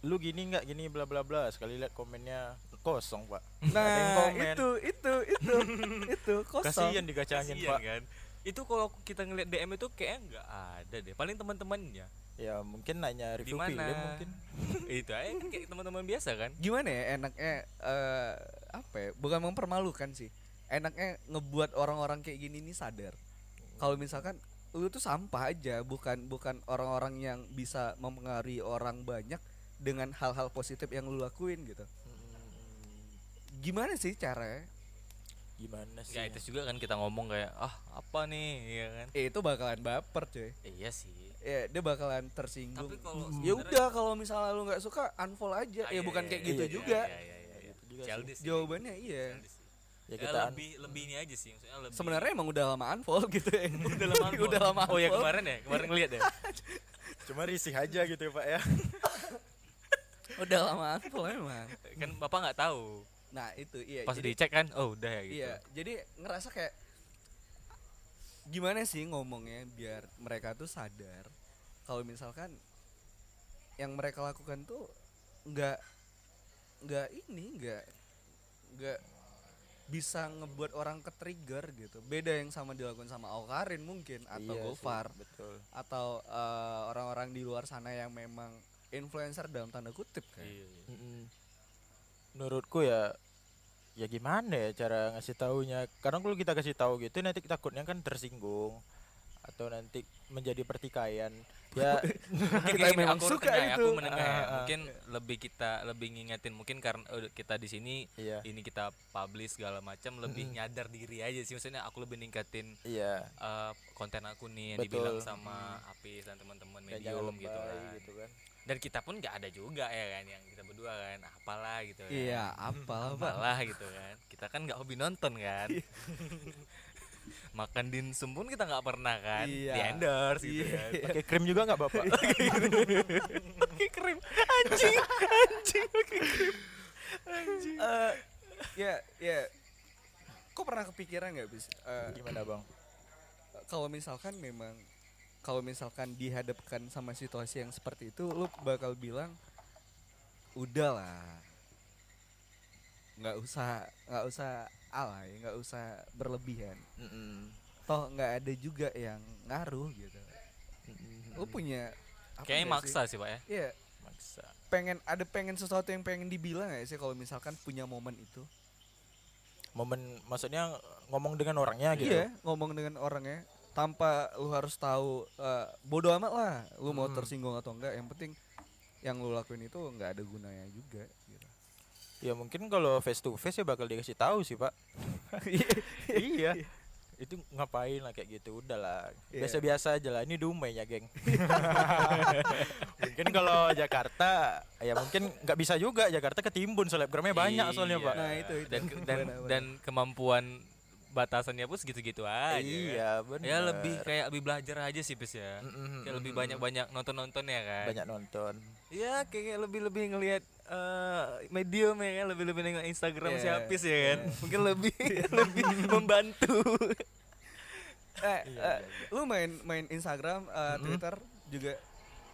Lu gini nggak gini bla bla bla. Sekali lihat komennya kosong pak. Ada yang Nah, komen. itu itu itu itu kosong. kasihan dikacangin Kasian pak. kan itu kalau kita ngeliat DM itu kayaknya nggak ada deh paling teman-temannya ya mungkin nanya review film mana mungkin itu aja kan kayak teman-teman biasa kan Gimana ya enaknya eh apa ya? Bukan mempermalukan sih. Enaknya ngebuat orang-orang kayak gini nih sadar. Kalau misalkan lu tuh sampah aja, bukan bukan orang-orang yang bisa mempengaruhi orang banyak dengan hal-hal positif yang lu lakuin gitu. Gimana sih caranya? Gimana sih ya itu juga kan kita ngomong kayak ah apa nih ya kan Eh, itu bakalan baper cuy. iya sih Ya, dia bakalan tersinggung. tapi kalau ya sebenarnya- udah kalau misalnya lu nggak suka unfollow aja. Ah, ya iya, bukan iya, kayak iya, gitu iya, juga. iya, iya, iya, iya. Itu juga sih. Jawabannya iya. Sih. ya Ya, kita an- lebih lebih ini aja sih maksudnya lebih Sebenarnya emang udah lama unfollow gitu ya. udah lama unfollow. udah lama oh ya unfollow. kemarin ya kemarin ngeliat ya cuma risih aja gitu ya pak ya udah lama unfollow emang. kan bapak nggak tahu Nah, itu iya. pas jadi, dicek kan oh udah ya gitu Iya, jadi ngerasa kayak gimana sih ngomongnya biar mereka tuh sadar kalau misalkan yang mereka lakukan tuh nggak nggak ini nggak nggak bisa ngebuat orang ke trigger gitu beda yang sama dilakukan sama Aukarin mungkin atau Iya sih, Gofar betul atau eh, orang-orang di luar sana yang memang influencer dalam tanda kutip kan Iya, iya. Menurutku ya ya gimana ya cara ngasih taunya? Kadang kalau kita kasih tahu gitu nanti takutnya kan tersinggung atau nanti menjadi pertikaian ya mungkin Kita kayak memang aku suka ya, itu. aku menengah ya. Ah, ah. mungkin lebih kita lebih ngingetin mungkin karena eh, kita di sini iya ini kita publish segala macam lebih Mm-mm. nyadar diri aja sih maksudnya aku lebih ningkatin iya eh, konten aku nih yang Betul. dibilang sama Apis dan teman-teman medium gitu lebay kan. gitu kan dan kita pun nggak ada juga ya kan yang kita berdua kan apalah gitu kan. iya apalah apalah gitu kan kita kan nggak hobi nonton kan makan dimsum pun kita nggak pernah kan Iya. di endorse gitu Iya. kan. Pakai krim juga nggak bapak? Pakai krim. Anjing anjing pakai krim. Anjing. Eh, ya ya. Kok pernah kepikiran nggak bis? Eh, gimana bang? Kalau misalkan memang kalau misalkan dihadapkan sama situasi yang seperti itu lu bakal bilang udahlah. Nggak usah nggak usah alay nggak usah berlebihan Mm-mm. toh nggak ada juga yang ngaruh gitu Mm-mm. lu punya apa Kayaknya sih? maksa sih pak ya. Iya, maksa pengen ada pengen sesuatu yang pengen dibilang nggak sih kalau misalkan punya momen itu momen maksudnya ngomong dengan orangnya gitu iya ngomong dengan orangnya tanpa lu harus tahu eh, bodoh amat lah lu mau Hmm. tersinggung atau enggak yang penting yang lu lakuin itu nggak ada gunanya juga. Ya mungkin kalau face to face ya bakal dikasih tahu sih pak iya itu ngapain lah kayak gitu udahlah Iya. biasa-biasa aja lah ini dumai ya geng mungkin kalau Jakarta ya mungkin nggak bisa juga Jakarta ketimbun selebgramnya banyak soalnya Iya. pak Nah, itu, itu. Dan dan kemampuan batasannya pun segitu-gitu aja. iya benar Ya lebih kayak lebih belajar aja sih Pes ya. Mm-mm, Kayak lebih banyak-banyak nonton-nonton ya kan. banyak nonton Ya kayak lebih-lebih ngelihat eh, medium ya kan, lebih-lebih nengok Instagram Iya, si Apis ya kan. iya. Mungkin lebih lebih membantu. eh, Iya, eh, iya, lu main main Instagram eh, Mm-mm. Twitter juga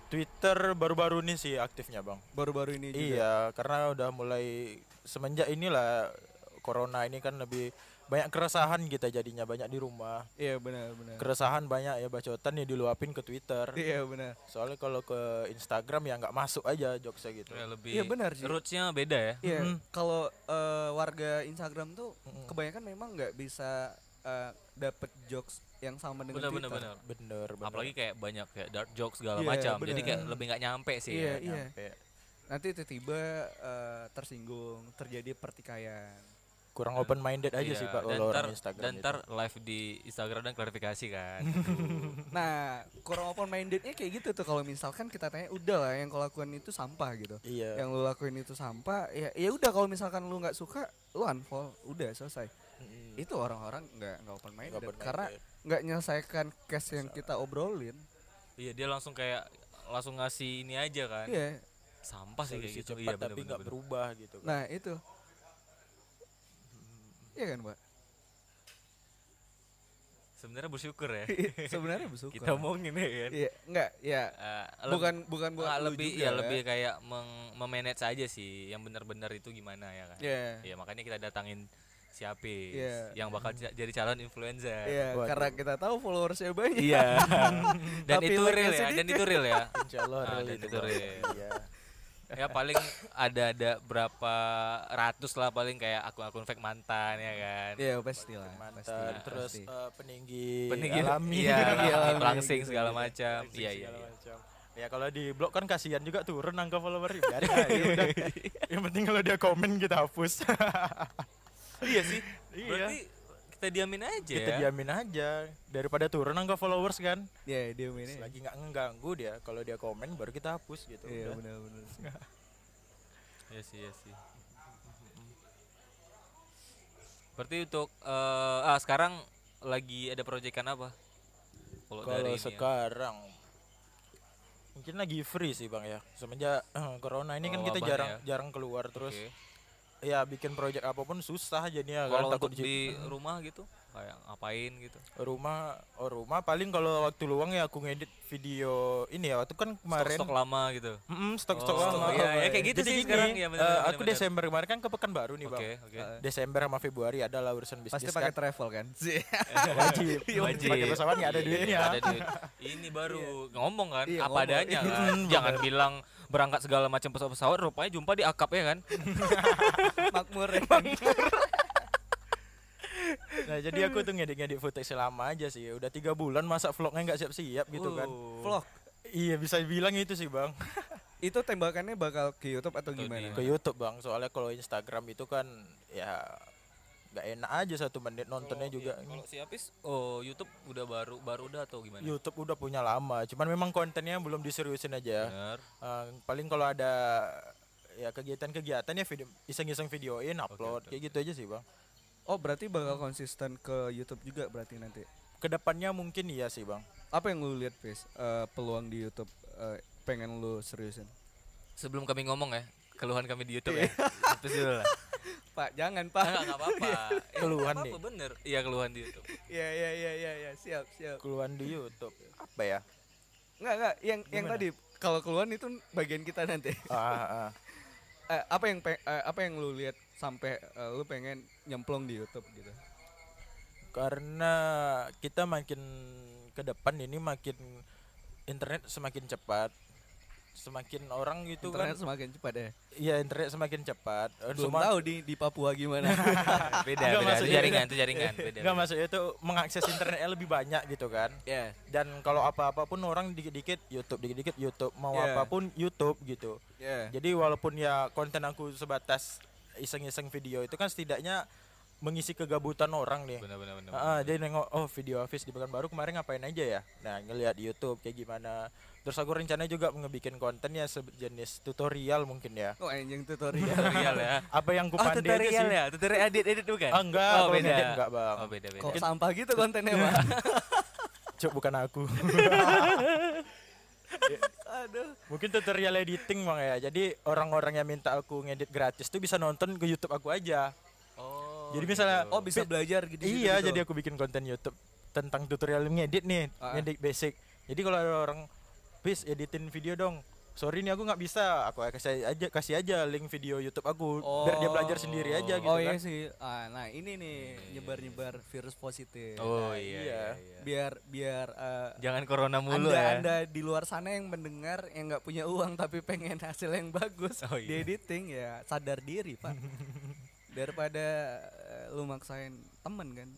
Twitter baru-baru ini sih aktifnya bang baru-baru ini juga Iya, karena udah mulai semenjak inilah corona ini kan lebih banyak keresahan kita jadinya banyak di rumah. iya benar benar Keresahan banyak ya bacotan ya diluapin ke Twitter. iya benar Soalnya kalau ke Instagram ya nggak masuk aja jokesnya gitu. Ya, lebih Iya, benar sih. Rootsnya beda ya. Iya, Mm. kalau eh, warga Instagram tuh Mm-mm. kebanyakan memang nggak bisa eh, dapet jokes yang sama dengan Bener bener Twitter. bener. Bener, bener. Apalagi kayak banyak kayak dark jokes segala Iya, macam. Jadi kayak lebih nggak nyampe sih. Iya, ya. iya. Nyampe. Nanti tiba-tiba eh, tersinggung, terjadi pertikaian. Kurang open minded aja Iya, sih Pak kalau orang Instagram Dan itu. ntar live di Instagram dan klarifikasi kan. Nah, kurang open mindednya kayak gitu tuh kalau misalkan kita tanya udah lah yang kau lakukan itu sampah gitu. Iya. Yang lu lakuin itu sampah, ya ya udah kalau misalkan lu nggak suka, lu unfollow, udah selesai. Mm-mm. Itu orang-orang nggak nggak open minded Nggak open karena minded. nggak menyelesaikan case yang kita obrolin. iya dia langsung kayak langsung ngasih ini aja kan. Iya. Sampah sih kayak gitu. cepat Iya tapi bener nggak bener. berubah gitu. kan. Nah, itu. Iya kan, Mbak? Sebenarnya bersyukur ya. Sebenarnya bersyukur. Kita omongin ya kan. Iya, enggak, ya. Eh, Bukan bukan buat ah, lebih juga, ya lebih kayak meng- memanage aja sih yang benar-benar itu gimana ya kan. Iya. Ya makanya kita datangin si Apis Iya. yang bakal ja- jadi calon influencer. Iya, Waduh. karena kita tahu followersnya banyak. Iya. dan Tapi itu real ya, dan itu real ya. Insya Allah Ah, real dan itu, real. Iya. Ya paling ada ada berapa ratus lah paling kayak akun-akun fake mantan ya kan. Iya, pasti lah. Mantan, pasti, terus pasti. eh, peninggi, Peninggi alami, iya, Peninggi alami langsing gitu, segala macam. Iya iya. iya. macam. Ya kalau di blog kan kasihan juga turun angka follower aja udah. Yang penting kalau dia komen kita hapus. Iya sih. Iya. Kita diamin aja kita ya. diamin aja daripada turun angka followers kan. Iya, dia ini. Lagi nggak ngeganggu dia. Kalau dia komen baru kita hapus gitu. Iya, udah. benar-benar. Iya sih, iya sih. Berarti untuk eh, ah sekarang lagi ada proyekan apa? Kalau dari ya. sekarang mungkin lagi free sih bang ya. Semenjak eh, corona ini kan Oh, kita wabah jarang ya. jarang keluar terus. Oke. Ya bikin project apa pun susah jadinya Kalau kan takut untuk di di rumah gitu, kayak ngapain gitu? rumah oh rumah paling kalau waktu luang ya aku ngedit video ini ya waktu kan kemarin Stok-stok lama gitu. Mm, stok-stok Oh, lama. iya, ya kayak gitu Jadi sih gini, sekarang, ya, bener, eh, bener, aku bener. Desember kemarin kan ke Pekanbaru nih, Oke, Bang. oke. Desember sama Februari adalah urusan bisnis Pasti pakai kan. travel kan? wajib. Wajib. Pakai pesawat nggak ada duitnya. Ada duit. Ini baru ngomong kan Iya, apa adanya kan. Jangan bilang berangkat segala macam pesawat-pesawat rupanya jumpa di akap ya kan. Makmur ya. Nah, jadi aku tuh ngedit-ngedit footage selama aja sih. Udah tiga bulan masa vlognya nggak siap-siap gitu kan. Uh. Vlog. Iya, bisa bilang itu sih, Bang. Itu tembakannya bakal ke YouTube atau gimana? Ke YouTube, Bang. Soalnya kalau Instagram itu kan ya nggak enak aja satu menit nontonnya juga. Kalau si Apis oh YouTube udah baru baru udah atau gimana? YouTube udah punya lama, cuman memang kontennya belum diseriusin aja. Bener. Eh, paling kalau ada ya kegiatan-kegiatan ya video iseng-iseng videoin upload oke. kayak gitu aja sih bang Oh, berarti bakal konsisten ke YouTube juga berarti nanti. ke depannya mungkin iya sih bang Apa yang lu lihat, Fis? Eh, peluang di YouTube eh, pengen lu seriusin? Sebelum kami ngomong ya, keluhan kami di YouTube ya. Terus dulu lah. Pak, jangan, Pak. Enggak enggak apa-apa. Eh, Keluhan nggak nih. apa-apa, bener. Iya, keluhan di YouTube. Iya, iya, iya, iya, iya, siap, siap. keluhan di YouTube apa ya Enggak, enggak, yang yang Gimana? tadi kalau keluhan itu bagian kita nanti. ah, ah. Eh, apa yang eh, apa yang lu lihat sampai eh, lu pengen nyemplung di YouTube gitu? karena kita makin ke depan ini makin internet semakin cepat semakin orang gitu Internet kan semakin cepat ya. iya internet semakin cepat Eh, Belum semua- tahu di di Papua gimana. beda Enggak, beda itu jaringan itu jaringan beda, Enggak beda. maksudnya itu mengakses internetnya lebih banyak gitu kan Ya. dan kalau apa-apa pun orang dikit-dikit YouTube dikit-dikit YouTube mau Yeah. apa pun YouTube gitu Ya. jadi walaupun ya konten aku sebatas iseng-iseng video itu kan setidaknya mengisi kegabutan orang nih benar benar benar Ah, dia nengok oh video Hafiz di Pekanbaru kemarin ngapain aja ya. Nah, ngelihat di YouTube kayak gimana. Terus aku rencana juga ngebikin konten ya sejenis tutorial mungkin ya. Oh anjing tutorial. tutorial ya Apa yang ku oh tutorial sih. ya tutorial edit edit bukan Ah, enggak, oh beda ngedit enggak, Bang. oh beda beda Kok sampah gitu kontennya, Pak? Cuk bukan aku. Aduh. mungkin tutorial editing Bang ya. Jadi orang-orang yang minta aku ngedit gratis tuh bisa nonton ke YouTube aku aja. oh Jadi misalnya- Oh, bisa belajar gitu. iya, jadi aku bikin konten YouTube tentang tutorial ngedit nih, Ah. ngedit basic. Jadi kalau ada orang, "Bis, editin video dong." Sorry nih aku nggak bisa. Aku kasih aja kasih aja link video YouTube aku biar dia belajar sendiri aja gitu Oh kan. iya sih. Ah, nah ini nih nyebar-nyebar virus positif. oh Nah, iya, iya. iya, iya. Biar biar eh, jangan corona mulu anda, ya anda di luar sana yang mendengar yang nggak punya uang tapi pengen hasil yang bagus Oh, di iya. editing ya sadar diri pak daripada eh, lu maksain temen kan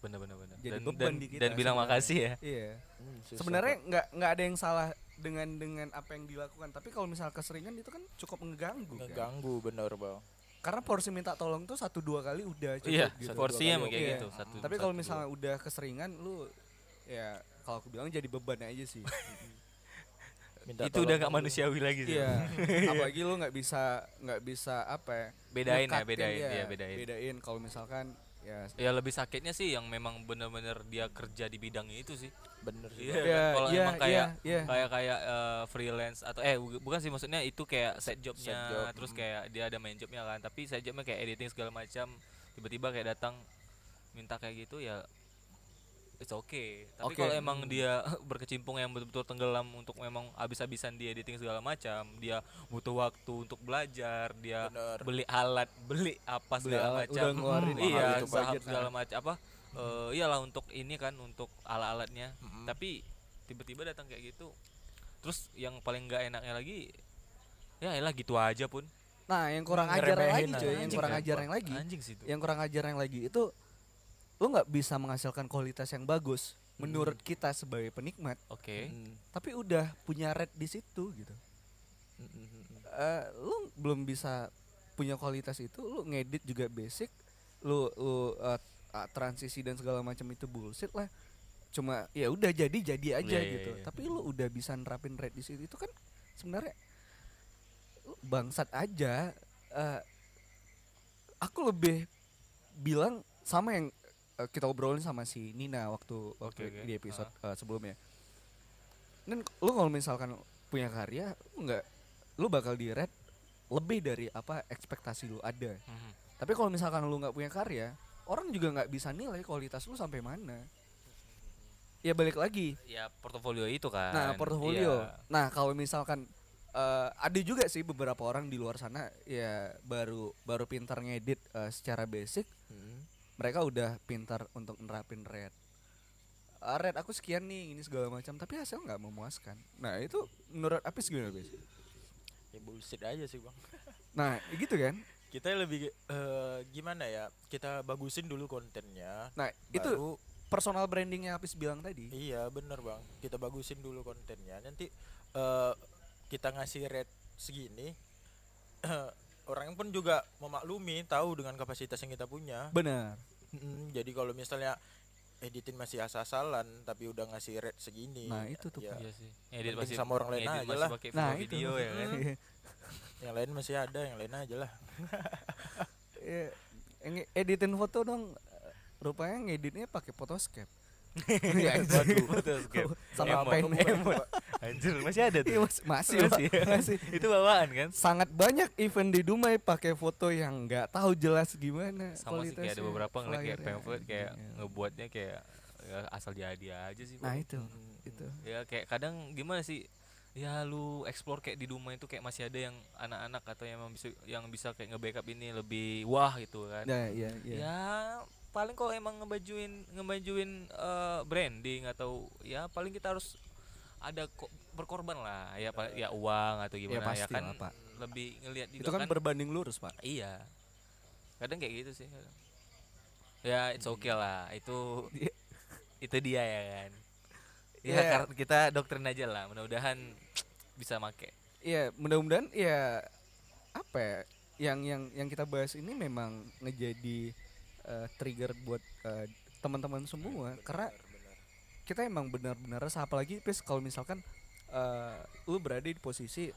benar benar benar Jadi dan, beban dan, di kita dan bilang sebenarnya. makasih ya iya Hmm, sebenarnya nggak nggak ada yang salah dengan dengan apa yang dilakukan tapi kalau misal keseringan itu kan cukup mengganggu kan? ngeganggu bener bang. karena porsi minta tolong tuh satu dua kali udah cukup iya gitu. porsinya dua kayak Iya. gitu satu tapi kalau dua. misalnya udah keseringan lu ya kalau aku bilang jadi beban aja sih Minta itu udah nggak manusiawi lagi sih Iya. Apalagi lu nggak bisa nggak bisa apa ya? Bedain ya, bedain, dia. iya, bedain. Bedain kalau misalkan ya ya lebih sakitnya sih yang memang bener-bener dia kerja di bidangnya itu sih Bener sih. Iya, Bang. Iya, kalau iya, emang kayak iya, iya. kayak kayak eh, freelance atau eh bu- bukan sih maksudnya itu kayak set jobnya job, terus mm. kayak dia ada main jobnya kan tapi side jobnya kayak editing segala macam tiba-tiba kayak datang minta kayak gitu ya it's okay tapi Oke. kalau emang Hmm. dia berkecimpung yang betul-betul tenggelam untuk memang habis-habisan di editing segala macam dia butuh waktu untuk belajar dia Bener. beli alat beli apa Beli segala alat, macam udah ngeluarin iya saham segala nah. macam apa eh, iyalah untuk ini kan untuk alat-alatnya Mm-mm. tapi tiba-tiba datang kayak gitu terus yang paling nggak enaknya lagi ya elah gitu aja pun Nah, yang kurang ajar Ngeremehin lagi cuy, yang kurang kan, ajar yang lagi. anjing sih itu Yang kurang ajar yang lagi itu lu nggak bisa menghasilkan kualitas yang bagus menurut kita sebagai penikmat, oke Mm, tapi udah punya red di situ gitu. mm, mm, mm. Eh, lu belum bisa punya kualitas itu, lu ngedit juga basic, lu lu eh, ah, transisi dan segala macam itu bullshit lah. Cuma ya udah jadi jadi aja Iya, iya, gitu. iya. Tapi lu udah bisa nerapin red di situ itu kan sebenarnya lu bangsat aja. Eh, aku lebih bilang sama yang eh, kita obrolin sama si Nina waktu waktu oke. di episode eh, sebelumnya. Dan lu kalau misalkan punya karya, lu nggak lu bakal di red lebih dari apa ekspektasi lu ada. Mhm. Tapi kalau misalkan lu nggak punya karya, orang juga nggak bisa nilai kualitas lu sampai mana. Ya balik lagi. ya portofolio itu kan Nah, portofolio. Iya. Nah, kalau misalkan eh, ada juga sih beberapa orang di luar sana ya baru baru pintar ngedit eh, secara basic, Mm. Mereka udah pintar untuk nerapin red. Eh, red aku sekian nih, ini segala macam, tapi hasil nggak memuaskan. Nah, itu menurut Apis gimana, Apis? Ya bullshit aja sih bang. Nah, gitu kan? Kita lebih eh, gimana ya? Kita bagusin dulu kontennya. Nah, itu baru personal brandingnya Apis bilang tadi. Iya bener bang, kita bagusin dulu kontennya. Nanti eh, kita ngasih rate segini, orang pun juga memaklumi, tahu dengan kapasitas yang kita punya. Benar. Mm, jadi kalau misalnya editin masih asal-asalan, tapi udah ngasih rate segini, Nah, itu tuh, ya, iya sih edit masih sama orang lain aja lah. Nah, full itu. video ya kan yang lain masih ada, yang lain aja lah. Ya, nge- editin foto dong. Rupanya ngeditnya pakai Photoscape. Iya, Waduh. Photoscape. Sama. Emot. anjir masih ada Iya, tuh mas- masih, Masih, masih. itu bawaan kan Sangat banyak event di Dumai pakai foto yang nggak tahu jelas gimana sama sih kayak ada beberapa ngeliat kayak pamphlet kayak Iya. ngebuatnya kayak ya, asal jadi aja sih Nah itu, Hmm. itu. ya kayak kadang gimana sih ya lu explore kayak di Duma itu kayak masih ada yang anak-anak atau yang bisa yang bisa kayak nge-backup ini lebih wah gitu kan. Nah, iya, iya. Ya paling kalau emang ngebajuin ngebajuin eh, branding atau ya paling kita harus ada kok berkorban lah ya pak ya uang atau gimana ya, pasti kan lah, Pak. lebih ngelihat Itu kan berbanding lurus, Pak. iya kadang kayak gitu sih ya it's okay lah itu Iya. itu dia ya kan ya karena kita doktrin aja lah mudah-mudahan bisa make Iya, mudah-mudahan ya apa ya? Yang yang yang kita bahas ini memang ngejadi eh, trigger buat eh, teman-teman semua. Karena kita emang benar-benar resah apalagi please kalau misalkan eh, lu berada di posisi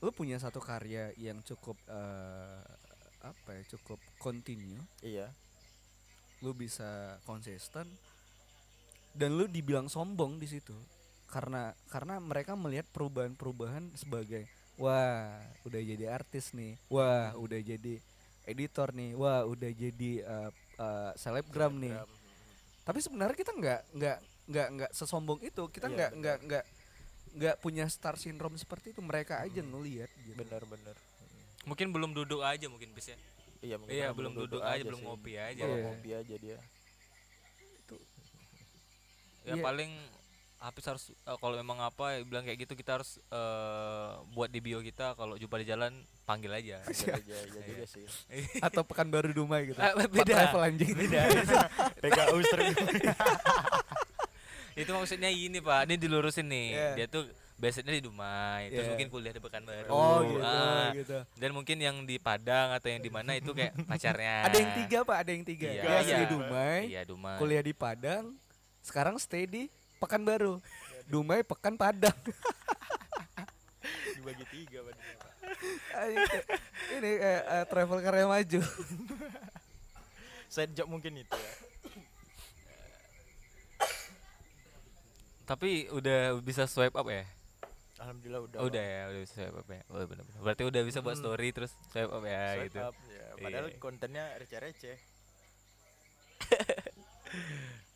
lu punya satu karya yang cukup eh, apa ya cukup continue. Iya. Lu bisa konsisten. Dan lu dibilang sombong di situ. Karena karena mereka melihat perubahan-perubahan sebagai wah udah jadi artis nih. Wah udah jadi editor nih wah udah jadi uh, uh, selebgram nih. Tapi sebenarnya kita nggak nggak nggak nggak sesombong itu. Kita Iya, nggak nggak nggak nggak punya star syndrome seperti itu. Mereka aja ngelihat gitu. bener-bener mungkin belum duduk aja mungkin bis ya? Iya mungkin Iya, belum duduk aja, belum ngopi aja. Belum Iya. ngopi aja dia. Ya Iya. paling Hafiz harus eh, kalau memang apa ya, bilang kayak gitu kita harus eh, buat di bio kita kalau jumpa di jalan panggil aja. Iya iya iya juga sih. Atau pekan baru Dumai gitu. Pak beda. travel anjing. Beda. PKU sering itu maksudnya ini pak. Ini dilurusin nih. Iya. dia tuh basicnya di Dumai terus Iya. mungkin kuliah di Pekanbaru. Oh gitu Ah. gitu. Dan mungkin yang di Padang atau yang di mana itu kayak pacarnya. Ada yang tiga pak. Ada yang tiga. Iya, iya. Dumai iya Dumai. kuliah di Padang sekarang stay di Pekanbaru. Dumai Pekan Padang. Dibagi tiga badannya, Pak. ini eh, eh, travel karya maju. Side job mungkin itu ya. Tapi udah bisa swipe up ya? Alhamdulillah udah. Udah ya udah bisa swipe up ya? Oh, bener -bener. berarti udah bisa buat story terus swipe up ya Swipe gitu? up, ya. padahal Iya. kontennya receh-receh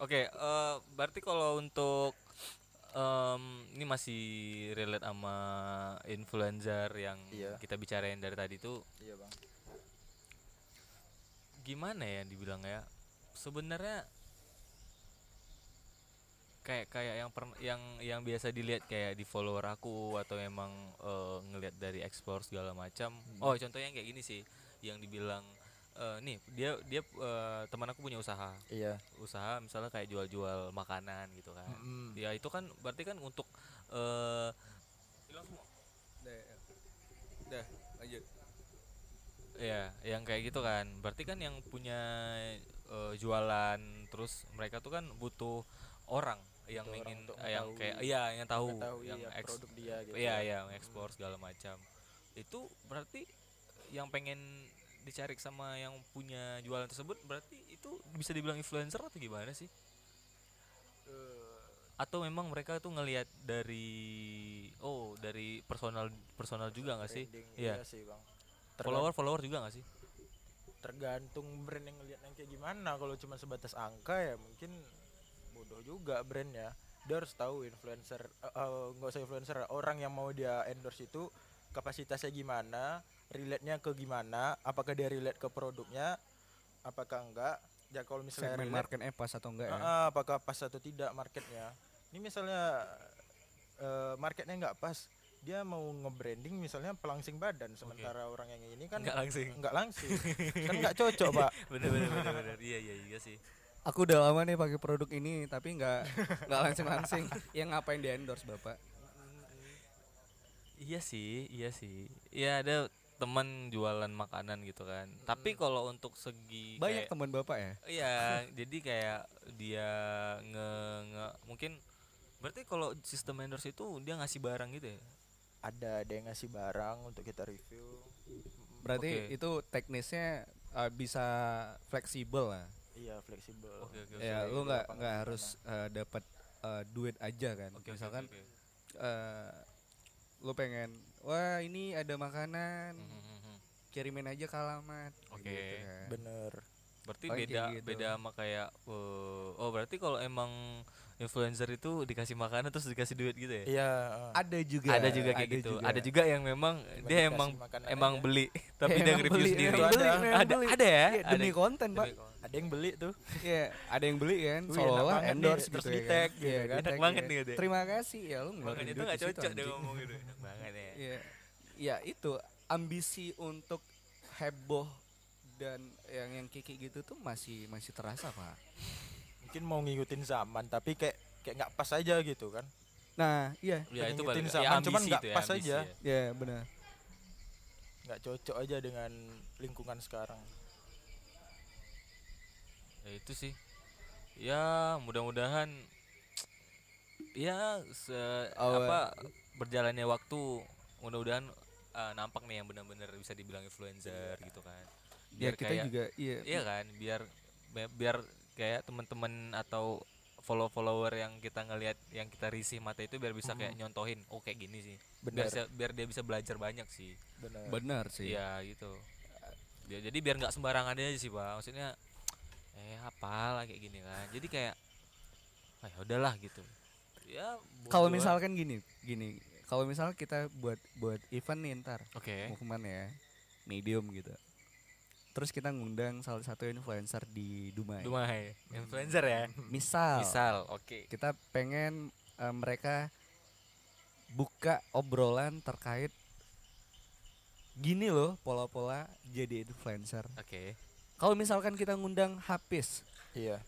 Oke, eh, berarti kalau untuk em, ini masih relate sama influencer yang Iya. kita bicarain dari tadi tuh iya bang gimana ya dibilang ya? Sebenarnya kayak kayak yang per, yang yang biasa dilihat kayak di follower aku atau emang eh, ngelihat dari explore segala macam. Oh, contohnya yang kayak gini sih, yang dibilang eh, nih dia dia eh, teman aku punya usaha. iya Usaha misalnya kayak jual-jual makanan gitu kan. Mm-mm. ya itu kan berarti kan untuk eh hilang semua Dah, dah lanjut ya yang kayak gitu kan berarti kan yang punya eh, jualan terus mereka tuh kan butuh orang yang Butuh orang ingin eh, yang kayak iya yang tahu yang ya eks- produk dia gitu iya ya. iya ekspor segala macam itu berarti yang pengen dicari sama yang punya jualan tersebut berarti itu bisa dibilang influencer atau gimana sih? Atau memang mereka tuh ngelihat dari oh dari personal personal juga nggak sih? Iya. iya sih bang. Follower follower juga nggak sih? Tergantung brand yang ngeliat yang kayak gimana. Kalau cuma sebatas angka ya mungkin bodoh juga brandnya dia harus tahu influencer eh, eh, nggak usah influencer orang yang mau dia endorse itu kapasitasnya gimana relate nya ke gimana? Apakah dia relate ke produknya? Apakah enggak? Ya kalau misalnya relate, marketnya pas atau enggak ya? Ah, ah, apakah pas atau tidak marketnya? Ini misalnya eh, marketnya nggak pas. Dia mau nge-branding misalnya pelangsing badan sementara orang yang ini kan nggak langsung nggak langsing. Kan nggak cocok pak. Bener bener bener bener. Iya iya iya sih. Aku udah lama nih pakai produk ini tapi nggak nggak langsung langsing yang ngapain di endorse bapak? Iya sih iya sih. Iya ada teman jualan makanan gitu kan. Tapi kalau untuk segi banyak kayak- teman bapak ya? Iya jadi kayak dia nge, nge- mungkin berarti kalau sistem endorse itu dia ngasih barang gitu ya? Ada ada yang ngasih barang untuk kita review. Berarti Oke. itu teknisnya uh, bisa fleksibel lah. Iya fleksibel. Oke, oke. ya Sesuai lu nggak nggak harus uh, dapat uh, duit aja kan. Oke, oke, misalkan oke, oke. uh, lu pengen wah ini ada makanan Mhm, mhm. kirimin aja ke alamat Oke. gitu kan. bener berarti Paling beda gitu. beda sama kayak eh, oh berarti kalau emang influencer itu dikasih makanan terus dikasih duit gitu ya iya ada juga ada juga kayak ada gitu juga. ada juga yang memang dia dikasih emang emang aja. beli tapi Emang dia nge-review beli, sendiri beli, Ada. ada beli. ada ya Iya, ada demi konten pak Demi konten. ada yang beli tuh Iya, ada yang beli kan, Wih, seolah enak banget nih, endorse terus gitu di ya tag kan. gitu Iya, kan. di Enak tag banget ya. nih gitu ya. Terima kasih ya lu ngeluarin makanya itu duit nggak di situ, cocok dia anjing. ngomong gitu enak banget ya Iya. Ya itu ambisi untuk heboh dan yang yang kiki gitu tuh masih masih terasa pak. Mungkin mau ngikutin zaman tapi kayak kayak nggak pas aja gitu kan Nah iya, ya itu ngikutin balik zaman, ya, cuman nggak ya, pas ambisi aja. ya. ya benar. nggak cocok aja dengan lingkungan sekarang ya itu sih ya mudah-mudahan ya se Oh, apa berjalannya waktu mudah-mudahan eh, nampak nih yang benar-benar bisa dibilang influencer gitu kan Ya biar kita kayak juga iya. iya kan biar bi- biar kayak teman-teman atau follow follower yang kita ngelihat yang kita risih mata itu biar bisa kayak nyontohin oh kayak gini sih biar benar se- biar dia bisa belajar banyak sih benar Benar sih. Iya gitu. Ya, jadi biar nggak sembarangan aja sih pak. Maksudnya, eh apalah kayak gini kan. Jadi kayak, ah ya udahlah gitu. Ya. Kalau misalkan gini, gini, kalau misal kita buat buat event nih ntar. Oke. movement ya, medium gitu. Terus kita ngundang salah satu influencer di Dumai. Dumai. Influencer ya. Misal, Misal. Oke. kita pengen eh, mereka buka obrolan terkait gini loh pola-pola jadi influencer. Oke. Kalau misalkan kita ngundang Hafiz, iya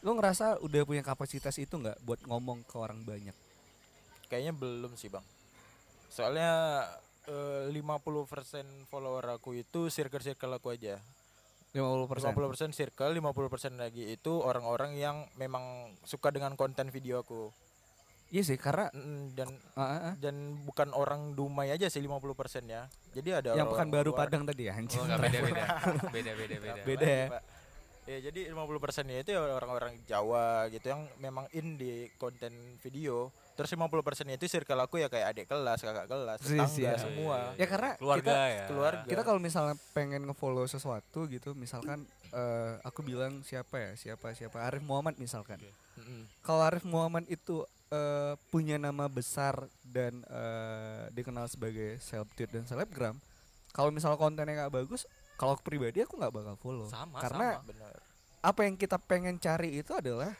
lo ngerasa udah punya kapasitas itu nggak buat ngomong ke orang banyak? kayaknya belum sih bang soalnya eh, 50% follower aku itu circle-circle aku aja 50%. 50% circle 50% lagi itu orang-orang yang memang suka dengan konten video aku Iya sih, karena Mm, dan ah, ah, ah. dan bukan orang Dumai aja sih 50% ya jadi ada yang pekan baru luar. Padang tadi ya anjing. Oh nggak beda beda. beda beda beda. Beda ya. Pak. Ya jadi 50% nya itu ya orang-orang Jawa gitu yang memang in di konten video. Terus 50% nya itu circle aku ya kayak adik kelas, kakak kelas, Sih, tetangga sih, ya. semua. Ya karena Keluarga kita ya. keluarga. kita kalau misalnya pengen ngefollow sesuatu gitu, misalkan eh, aku bilang siapa ya, siapa siapa Arif Muhammad misalkan. Mm-mm. Kalau Arif Muhammad itu eh, punya nama besar dan eh, dikenal sebagai seleb-tweet dan selebgram, kalau misal kontennya nggak bagus, kalau aku pribadi aku nggak bakal follow. Sama, Karena sama. Benar. apa yang kita pengen cari itu adalah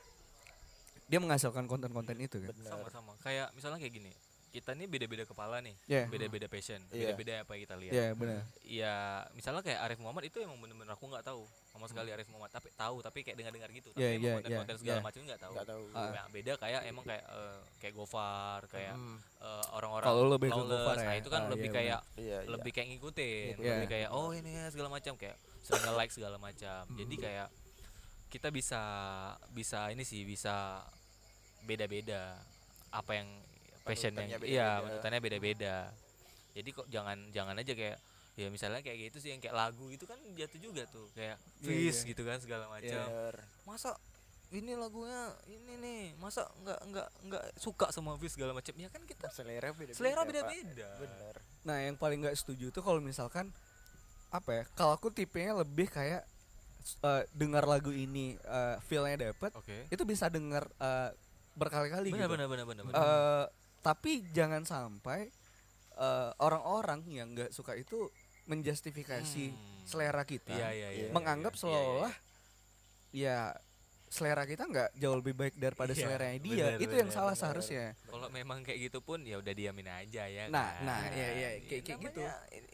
dia menghasilkan konten-konten itu kan. Sama-sama. Kayak misalnya kayak gini. Kita nih beda-beda kepala nih. Ya, Beda-beda passion. Iya. Beda-beda apa yang kita lihat. ya benar. ya misalnya kayak Arif Muhammad itu emang bener-bener aku nggak tahu sama sekali Arif Muhammad tapi tahu tapi kayak dengar-dengar gitu tapi Iya, emang iya, konten-konten iya, segala iya. macam nggak tahu Nggak tahu. Ah. Ya, beda kayak emang kayak eh, kayak Gofar kayak Mm. eh, orang-orang Kalau lebih ke. Gofar nah ya? itu kan Ah, lebih iya, kayak Iya, iya. lebih kayak ngikutin Iya. lebih kayak oh ini ya segala macam kayak sering like segala macam jadi kayak kita bisa bisa ini sih bisa beda-beda apa yang passion yang iya beda-beda. panutannya beda-beda jadi kok jangan jangan aja kayak ya misalnya kayak gitu sih yang kayak lagu itu kan jatuh juga tuh kayak Iya, Fizz iya. gitu kan segala macam Benar. masa ini lagunya ini nih masa nggak nggak nggak suka sama Fizz segala macam ya kan kita Selera beda. selera beda-beda Benar. Nah, yang paling nggak setuju tuh kalau misalkan apa ya? Kalau aku tipenya lebih kayak eh, dengar lagu ini eh, feel-nya dapet, oke itu bisa dengar eh, berkali-kali benar gitu. benar benar benar benar. Eh, tapi jangan sampai eh, orang-orang yang nggak suka itu menjustifikasi Hmm. selera kita, Iya iya iya. menganggap iya, iya, seolah ya selera kita nggak jauh lebih baik daripada Iya, selera dia. benar, itu yang benar, salah benar. seharusnya. Kalau memang kayak gitu pun ya udah diamin aja ya. Nah, kan? nah, iya, iya, kayak- kayak gitu.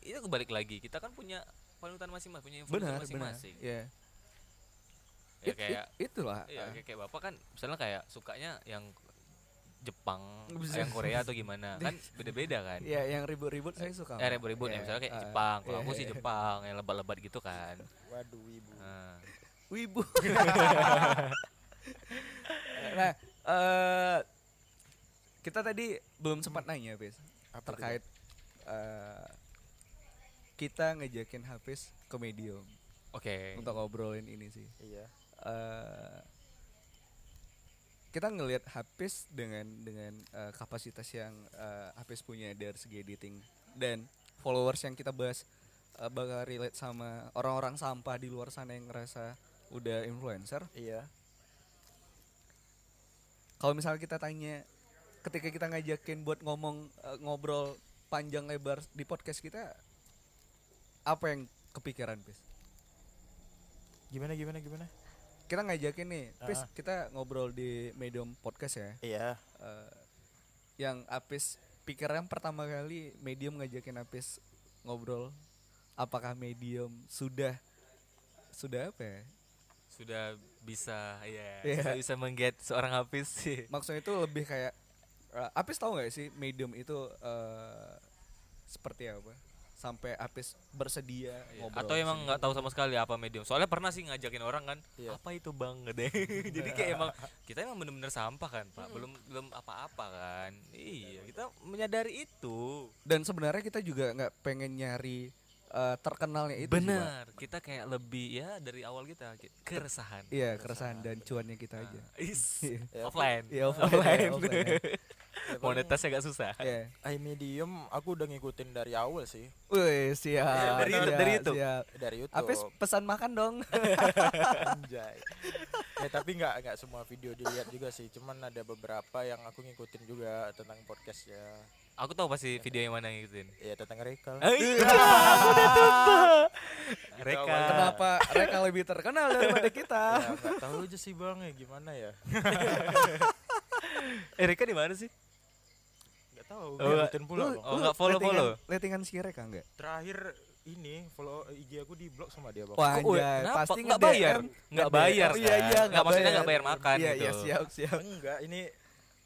Itu kebalik lagi. Kita kan punya panutan masing-masing, punya influencer benar. masing-masing. Ya. Ya It- kayak it- itulah. Iya, eh, kayak, kayak bapak kan misalnya kayak sukanya yang Jepang, Bisa. yang Korea atau gimana kan beda-beda kan. Ya yang ribut-ribut saya suka. Eh ribut-ribut ya misalnya kayak eh, Jepang, kalau iya, aku sih iya. Jepang yang lebat-lebat gitu kan. Waduh, ibu. Nah, Wibu. nah, eh kita tadi belum sempat nanya, Bis, Apa terkait eh kita ngejakin Hafiz ke medium Oke. untuk ngobrolin ini sih. Iya. Eh kita ngelihat Hafiz dengan dengan eh, kapasitas yang Hafiz punya dari segi editing dan followers yang kita bahas eh, bakal relate sama orang-orang sampah di luar sana yang ngerasa udah influencer. Iya. kalau misalnya kita tanya ketika kita ngajakin buat ngomong eh, ngobrol panjang lebar di podcast kita apa yang kepikiran Pis? Gimana gimana gimana? Kita ngajakin nih, Pis kita ngobrol di medium podcast ya. Iya. Eh, yang Apis pikiran pertama kali medium ngajakin Apis ngobrol apakah medium sudah sudah apa ya? Sudah bisa ya, Iya. sudah bisa mengget seorang Hafiz sih. Maksudnya itu lebih kayak eh, Apis tahu nggak sih medium itu eh, seperti apa? Sampai Apis bersedia Iya. ngobrol. Atau emang nggak tahu sama sekali apa medium. Soalnya pernah sih ngajakin orang kan, Iya. apa itu bang deh. Jadi kayak emang kita emang bener-bener sampah kan pak, belum belum apa-apa kan. Iya kita menyadari itu. dan sebenarnya kita juga nggak pengen nyari eh, terkenalnya itu. Benar, kita kayak lebih ya dari awal kita ki- keresahan. Iya keresahan dan cuannya kita aja. Ah, is Iya. offline. Iya offline. Offline. offline, ya. Ya, paling Monetasnya agak susah. Iya. I medium aku udah ngikutin dari awal sih Wih siap. Dari- siap, dari itu? siap. dari YouTube. Apis pesan makan dong. Anjay. ya tapi nggak nggak semua video dilihat juga sih. Cuman ada beberapa yang aku ngikutin juga tentang podcast ya. Aku tahu pasti video yang mana yang ngikutin. Ya tentang Rekal. Reka. Kenapa mereka lebih terkenal daripada kita? ya tahu aja sih bang ya gimana ya. Eh Reka di mana sih? Tahu. Oh, ngikutin pula Lu-. Oh, lu nggak follow-follow? lettingan- Lettingan si Reka enggak? Terakhir ini follow IG aku di blog sama dia bang. Wah, anjay, kenapa? pasti nggak bayar, nggak bayar. Oh, iya, kan? iya, nggak maksudnya nggak bayar makan Iya, gitu. iya, siap, siap. Enggak, ini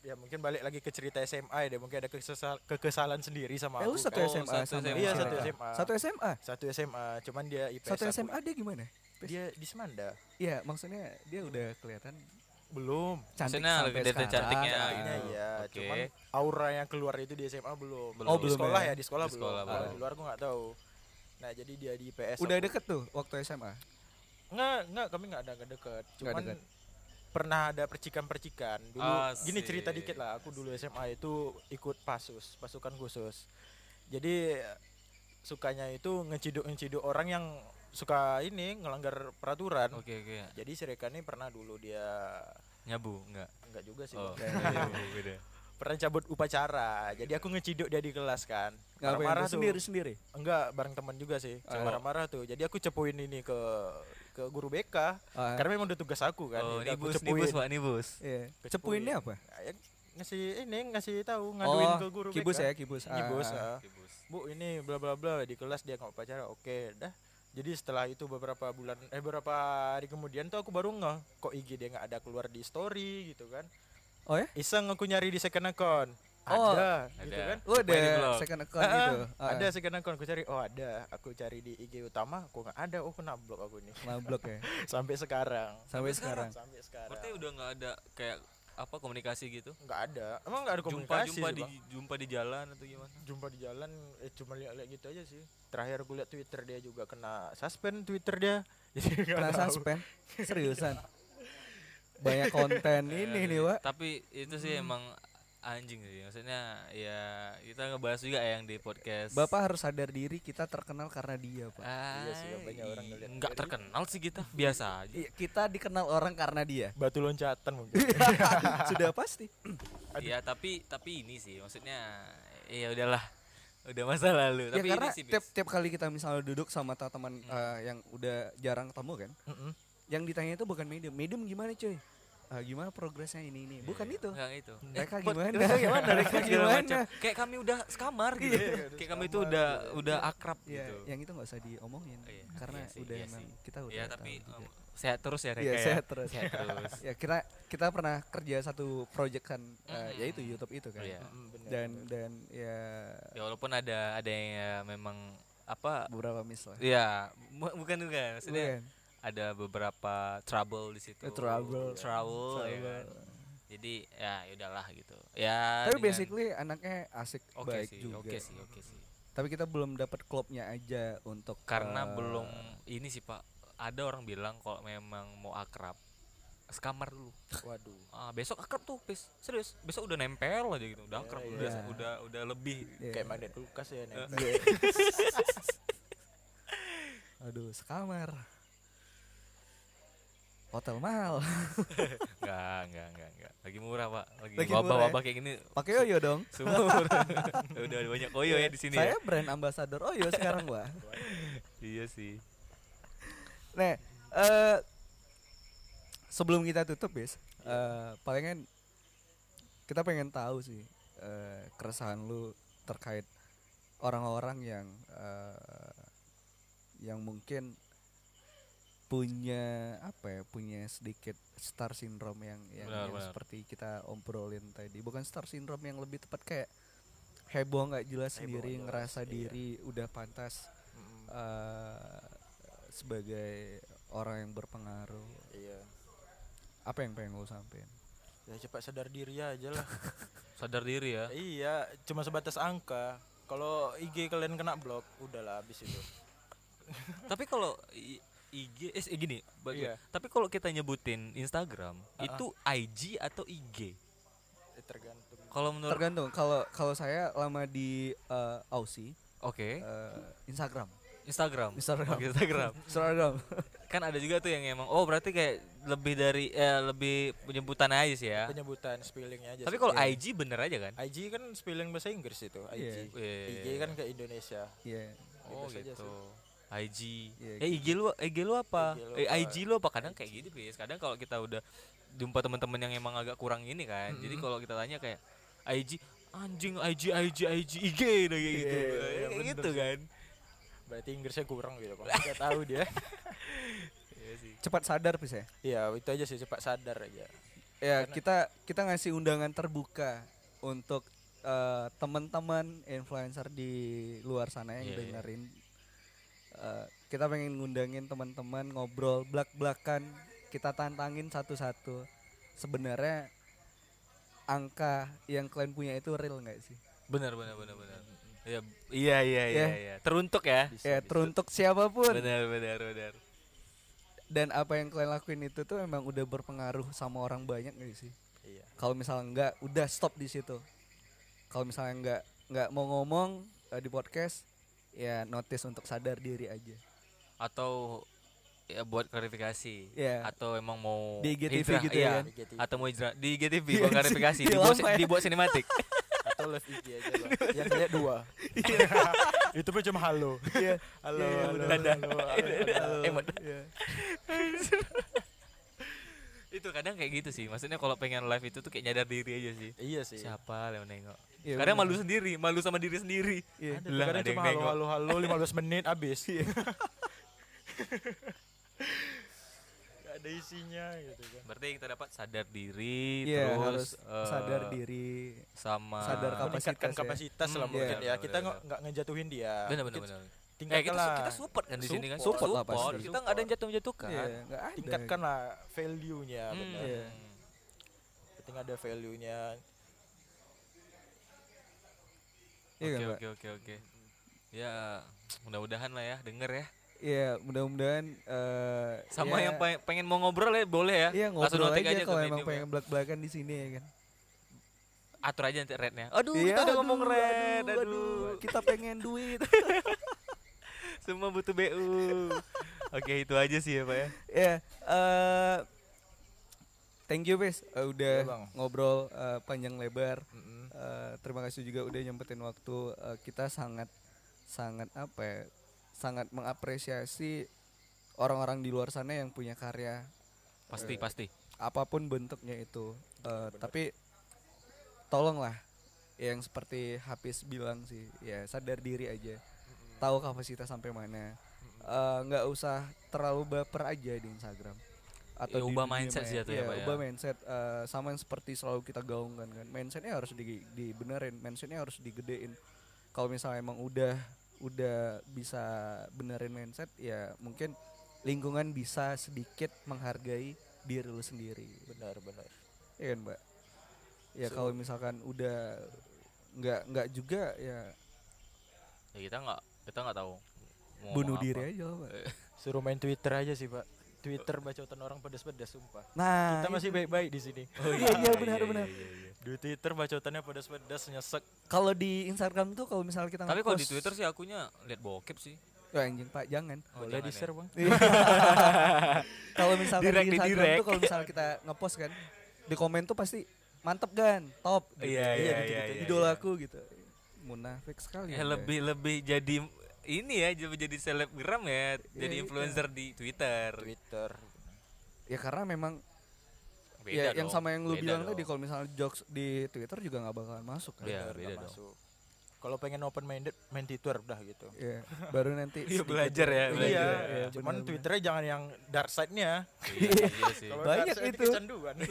ya mungkin balik lagi ke cerita SMA ya, dia mungkin ada kesesal, kekesalan sendiri sama Eh, lu aku. satu kan. Oh, SMA satu sama SMA. Iya, satu? SMA. Satu SMA? Satu SMA, cuman dia IPS. Satu aku. SMA dia gimana? Dia di Semanda. Iya, maksudnya dia udah kelihatan Belum. cantik Maksudnya sampai kelihatan sekarang. cantiknya. Cantiknya Ah, iya, oke. cuman aura yang keluar itu di SMA belum. Belum. Oh, di belum sekolah ya? ya, di sekolah Di belum. sekolah belum. di luar aku nggak tahu. Nah, jadi dia di IPS. Udah aku. deket tuh waktu SMA. Enggak, enggak, kami enggak ada enggak deket. Nggak Cuman deket. pernah ada percikan-percikan. Dulu gini Asik. cerita dikit lah. Aku dulu SMA itu ikut pasus, pasukan khusus. Jadi sukanya itu ngeciduk-ngeciduk orang yang suka ini ngelanggar peraturan. Oke oke. Jadi si Reka ini pernah dulu dia Nyabu enggak? enggak juga sih. Oh, Bang. beda. pernah cabut upacara. Jadi aku ngeciduk dia di kelas kan. Marah-marah tuh? sendiri sendiri. Enggak, bareng teman juga sih. Ah. Marah-marah tuh. Jadi aku cepuin ini ke ke guru BK Ah, karena memang udah tugas aku kan. Oh, Jadi aku nibus cepuin. nibus Pak, nibus. iya. Cepuinnya apa? Ya, ngasih ini ngasih tahu ngaduin oh, ke guru kibus BK. ya, kibus. Ah, Kibus, ah. Nibus. Bu ini bla bla bla di kelas dia nggak upacara. Oke, dah. Jadi setelah itu beberapa bulan eh beberapa hari kemudian tuh aku baru ngeh kok IG dia nggak ada keluar di story gitu kan. Oh ya? Iseng aku nyari di second account. Oh, ada, ada. gitu kan. Di ada second account Ah, gitu. ah, ada second account aku cari. Oh, ada. Aku cari di IG utama, kok nggak ada. Oh, kena blok aku nih. Mablok ya. Sampai sekarang. Sampai sekarang. Sampai sekarang. Berarti udah nggak ada kayak apa komunikasi gitu? nggak ada. Emang nggak ada Jumpa komunikasi jumpa sih, di Bang. jumpa di jalan atau gimana? jumpa di jalan eh cuma lihat-lihat gitu aja sih terakhir aku lihat twitter dia juga kena suspend twitter dia jadi Kena tahu. suspend. Seriusan. Banyak konten ini nih, Wak. Tapi itu sih emang anjing sih. Maksudnya ya kita ngebahas juga yang di podcast. Bapak harus sadar diri kita terkenal karena dia, Pak. Iya sih, banyak orang ngeliat. Nggak terkenal sih kita, biasa aja. Iya, kita dikenal orang karena dia. batu loncatan mungkin Sudah pasti. Iya, tapi tapi ini sih maksudnya ya udahlah. Udah masa lalu. ya tapi karena ini sih tiap tiap kali kita misalnya duduk sama teman eh, yang udah jarang ketemu kan, Mm-mm. yang ditanya itu bukan medium. Medium gimana, cuy? Ah, gimana progresnya ini ini? Bukan Iya, itu. Enggak itu. Mereka Pot- gimana? mereka gimana? Mereka gimana? macam. Kayak kami udah sekamar gitu. Udah Kayak kami itu udah iya. udah akrab Ya, gitu. yang itu nggak usah diomongin Iya, karena iya sih, udah iya emang sih. kita udah tahu tapi juga. em, sehat terus ya Reka Iya, ya. sehat terus. Sehat terus. ya kita kita pernah kerja satu project kan eh, Mm. yaitu YouTube itu kan. Iya. Mm, bener, Dan bener. dan ya Ya walaupun ada ada yang ya memang apa beberapa miss lah. ya bu- bukan bukan maksudnya Bukan. Ada beberapa trouble di situ Eh, trouble. trouble, ya kan Trouble. jadi ya udahlah gitu ya Tapi dengan- basically anaknya asik oke baik sih juga. oke sih oke sih Tapi kita belum dapat klubnya aja untuk karena eh, belum ini sih pak ada orang bilang kalau memang mau akrab sekamar dulu waduh ah, besok akrab tuh pis serius besok udah nempel aja gitu udah akrab Iya, udah iya. udah udah lebih Iya. kayak magnet kulkas ya Iya. Aduh, sekamar. Hotel mahal. Enggak, enggak, enggak, enggak. Lagi murah, Pak. Lagi, Lagi murah wabah-wabah ya? kayak gini Pakai Oyo dong. semua murah. Udah banyak koyo ya di sini Saya ya. brand ambassador Oyo sekarang, Wah. Iya sih. Nah, eh sebelum kita tutup, Bis, eh palingan kita pengen tahu sih eh keresahan lu terkait orang-orang yang eh yang mungkin punya apa ya punya sedikit star syndrome yang yang, Benar, yang benar. seperti kita obrolin tadi bukan star syndrome yang lebih tepat kayak heboh nggak jelas Heboh sendiri jelas, ngerasa iya. diri udah pantas Mm-mm. eh sebagai orang yang berpengaruh iya apa yang pengen lo sampein ya cepat sadar diri aja lah Sadar diri ya. iya cuma sebatas angka kalau IG kalian kena blok udahlah habis itu Tapi kalau IG eh gini, bagi- Iya. tapi kalau kita nyebutin Instagram, Ah-ah. itu IG atau IG? Eh, tergantung Kalau menurut tergantung kalau kalau saya lama di eh, Aussie Oke, eh, Instagram Instagram. Instagram. Instagram. Instagram kan ada juga tuh yang emang oh berarti kayak lebih dari eh, lebih penyebutan aja sih ya. penyebutan spellingnya aja Tapi kalau Iya. IG bener aja kan? IG kan spelling bahasa Inggris itu IG Iya. Iya. IG kan ke Indonesia Iya Oh aja gitu. IG. Iya, Eh IG lu IG lu apa? IG lu eh apa? IG lu apa? Kadang kayak gitu, Bis. Kadang kalau kita udah jumpa teman-teman yang emang agak kurang ini kan. Jadi Mm-mm. kalau kita tanya kayak IG anjing IG IG IG IG udah kayak gitu. Iya, iya, Kayak bener gitu sih. kan. berarti Inggrisnya kurang gitu kan nggak tahu dia Iya sih. cepat sadar bisa ya ya itu aja sih cepat sadar aja ya Karena- kita kita ngasih undangan terbuka untuk eh, teman-teman influencer di luar sana yang Iya, iya. dengerin Eh, kita pengen ngundangin teman-teman ngobrol blak-blakan kita tantangin satu-satu sebenarnya angka yang kalian punya itu real nggak sih Benar benar benar benar. Iya iya iya iya Ya. iya. Teruntuk ya. Bisa, ya bisa. teruntuk siapa pun Benar benar benar. dan apa yang kalian lakuin itu tuh emang udah berpengaruh sama orang banyak nggak sih iya kalau misalnya enggak udah stop di situ kalau misalnya enggak enggak mau ngomong eh, di podcast ya notice untuk sadar diri aja Atau ya buat klarifikasi. ya Atau emang mau Di IGTV hijrah, gitu iya. ya kan? IGTV. Atau mau hijrah di IGTV buat klarifikasi, dibuat ya. dibuat sinematik. atau live IG aja lah yang lihat dua itu pun cuma halo Iya. halo Iya, iya, halo, halo, halo. Emot. Iya. itu kadang kayak gitu sih. Maksudnya kalau pengen live itu tuh kayak nyadar diri aja sih. iya sih Siapa yang nengok? Iya, kadang bener. malu sendiri, malu sama diri sendiri. Iya. Lah, kadang cuma halo nengok. halo halo 15 menit habis Gak ada isinya gitu kan Berarti kita dapat sadar diri, Iya, terus harus eh, sadar diri sama sadar kapasitas meningkatkan ya. kapasitas lah Hmm, mungkin iya, ya benar, kita nggak ngejatuhin dia Benar benar benar. Eh, tingkatkan kita, lah kita support kan di sini kan? Support. Support lah pasti. Kita nggak ada yang jatuh menjatuhkan. Iya, nggak ada. tingkatkan lah value nya Hmm. benar Iya. penting ada value nya Iya Oke kan, Pak? oke oke oke. Ya mudah-mudahan lah ya denger ya. Iya, mudah-mudahan eh, Sama ya, yang pe- pengen mau ngobrol ya boleh ya. Iya ngobrol aja, ke kalau emang medium ya. pengen belak-belakan di sini ya kan. Atur aja nanti rate-nya. Aduh, Iya, kita udah aduh, ngomong rate. Aduh, aduh, kita pengen duit. Semua butuh BU. Oke, itu aja sih ya, Pak ya. ya, eh thank you, Bes. Eh, udah Iya, Bang. ngobrol eh, panjang lebar. Mm-mm. Eh, terima kasih juga udah nyempetin waktu. Eh, kita sangat sangat apa ya? Sangat mengapresiasi orang-orang di luar sana yang punya karya Pasti, Eh, pasti. apa pun bentuknya itu. Eh, Benar. tapi tolonglah yang seperti Hafiz bilang sih, ya sadar diri aja. Tahu kapasitas sampai mana. Eh, nggak usah terlalu baper aja di Instagram Ya, di ubah dunia mindset maya. sih jatuhnya, Iya, Pak, ya. ubah mindset eh, sama yang seperti selalu kita gaungkan kan mindsetnya harus di, dibenerin mindsetnya harus digedein kalau misalnya emang udah udah bisa benerin mindset ya mungkin lingkungan bisa sedikit menghargai diri lu sendiri benar benar ya kan mbak ya So- kalau misalkan udah nggak nggak juga ya Ya kita nggak kita nggak tahu. bunuh diri apa. aja mbak suruh main Twitter aja sih pak Twitter bacotan orang pedas-pedas sumpah nah kita masih baik-baik di sini Oh, iya iya benar benar iya, iya. di Twitter bacotannya pedas-pedas nyesek kalau di Instagram tuh kalau misalnya kita Tapi kalau di Twitter sih akunya lihat bokep sih. Ya anjing Pak, jangan. Oh, Boleh jangan di share ya. bang. kalau misalkan Direct, di Instagram direct. tuh kalau misalnya kita ngepost kan di komen tuh pasti mantep kan, top. Iya, iya, iya, gitu-gitu. iya, Idolaku gitu. Munafik sekali. Ya lebih lebih jadi ini ya jadi jadi selebgram ya, jadi Iya, influencer di Twitter. Twitter. Ya karena memang Beda ya yang dong, sama yang lu beda bilang dong. tadi kalau misalnya jokes di Twitter juga nggak bakalan masuk kan. Iya, Bener, beda dong. masuk. Kalau pengen open minded main Twitter udah gitu. Iya, baru nanti Iya, sedikit- belajar ya, Iya, belajar. iya, Iya, cuman benar-benar. Twitternya jangan yang dark side-nya. Iya, iya sih. Banyak dark side itu.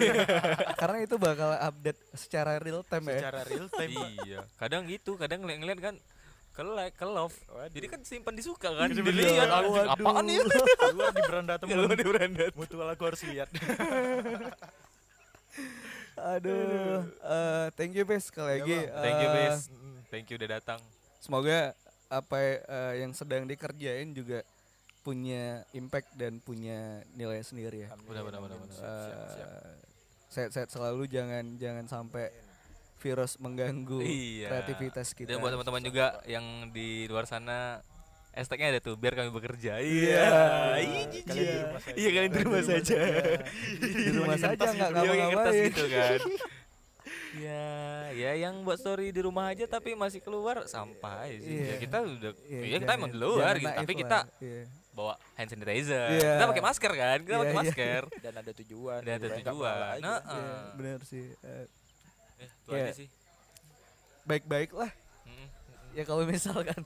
karena itu bakal update secara real time ya. Secara real time. iya. Kadang gitu, kadang ngeliat-ngeliat kan ke like, ke love. Waduh. Jadi kan simpan di suka kan. Iya, Dilihat anjing Waduh. apaan ya? Keluar di beranda temen. Keluar di beranda. Mutual aku harus lihat. Aduh, eh, thank you Bes sekali Iya, lagi. Bang. Thank you, Bes. Thank you udah datang. Semoga apa eh, yang sedang dikerjain juga punya impact dan punya nilai sendiri ya. Benar, benar, benar, benar. Siap, siap, siap. Eh, Sehat-sehat selalu jangan jangan sampai virus mengganggu Iya. kreativitas kita. Dan buat teman-teman juga yang di luar sana hashtagnya ada tuh biar kami bekerja. Iya. Iya, jijik. Kalian di rumah saja. Iya kalian di rumah saja. di rumah Pakai saja kertas nggak kertas ngapa-ngapain. gitu kan. Ya, ya yang buat story di rumah aja tapi masih keluar sampah aja sih. Iya. Ya kita udah Iya, ya kita emang di luar gitu, tapi kita Iya. bawa hand sanitizer. Iya. Kita pakai masker kan? Kita Iya, pakai iya. masker. Dan ada tujuan. Dan ada tujuan. Nah, Iya, ah. benar sih. Eh, Eh, itu Iya. aja sih. Baik-baik lah. Mm-mm. Ya kalau misalkan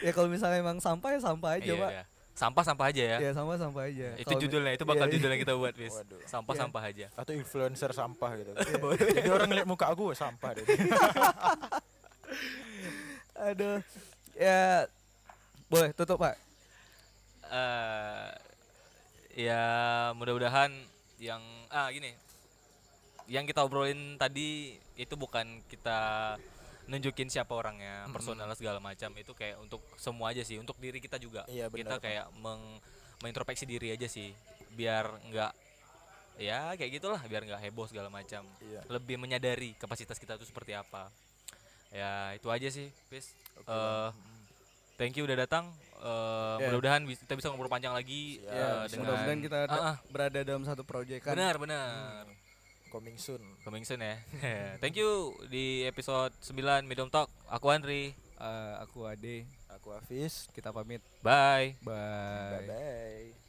Ya kalau misalnya emang sampah ya sampah aja, Iya, Pak. iya. Sampah sampah aja ya. Ya sampah sampah aja. Itu mi- judulnya, itu bakal iya, iya. judul yang kita buat, Bis. Waduh. Sampah Iya. sampah aja. Atau influencer sampah gitu. Jadi orang ngeliat muka aku sampah deh. Aduh. Ya boleh tutup, Pak. eh ya mudah-mudahan yang ah gini yang kita obrolin tadi itu bukan kita nunjukin siapa orangnya personal segala macam. Itu kayak untuk semua aja sih untuk diri kita juga. Iya, kita benar, Pak. kayak meng mengintrospeksi diri aja sih biar nggak ya kayak gitulah biar nggak heboh segala macam. Iya. lebih menyadari kapasitas kita tuh seperti apa. Ya itu aja sih bis Oke, Eh, thank you udah datang. Eh, Ya. mudah-mudahan kita bisa ngobrol panjang lagi Siap. eh, Ya, dengan mudah-mudahan kita ah, berada dalam satu proyek kan. benar benar Coming soon. coming soon ya thank you di episode 9 Medium Talk aku Andri Eh, aku Ade, Aku Hafiz. kita pamit. bye Bye. Bye bye.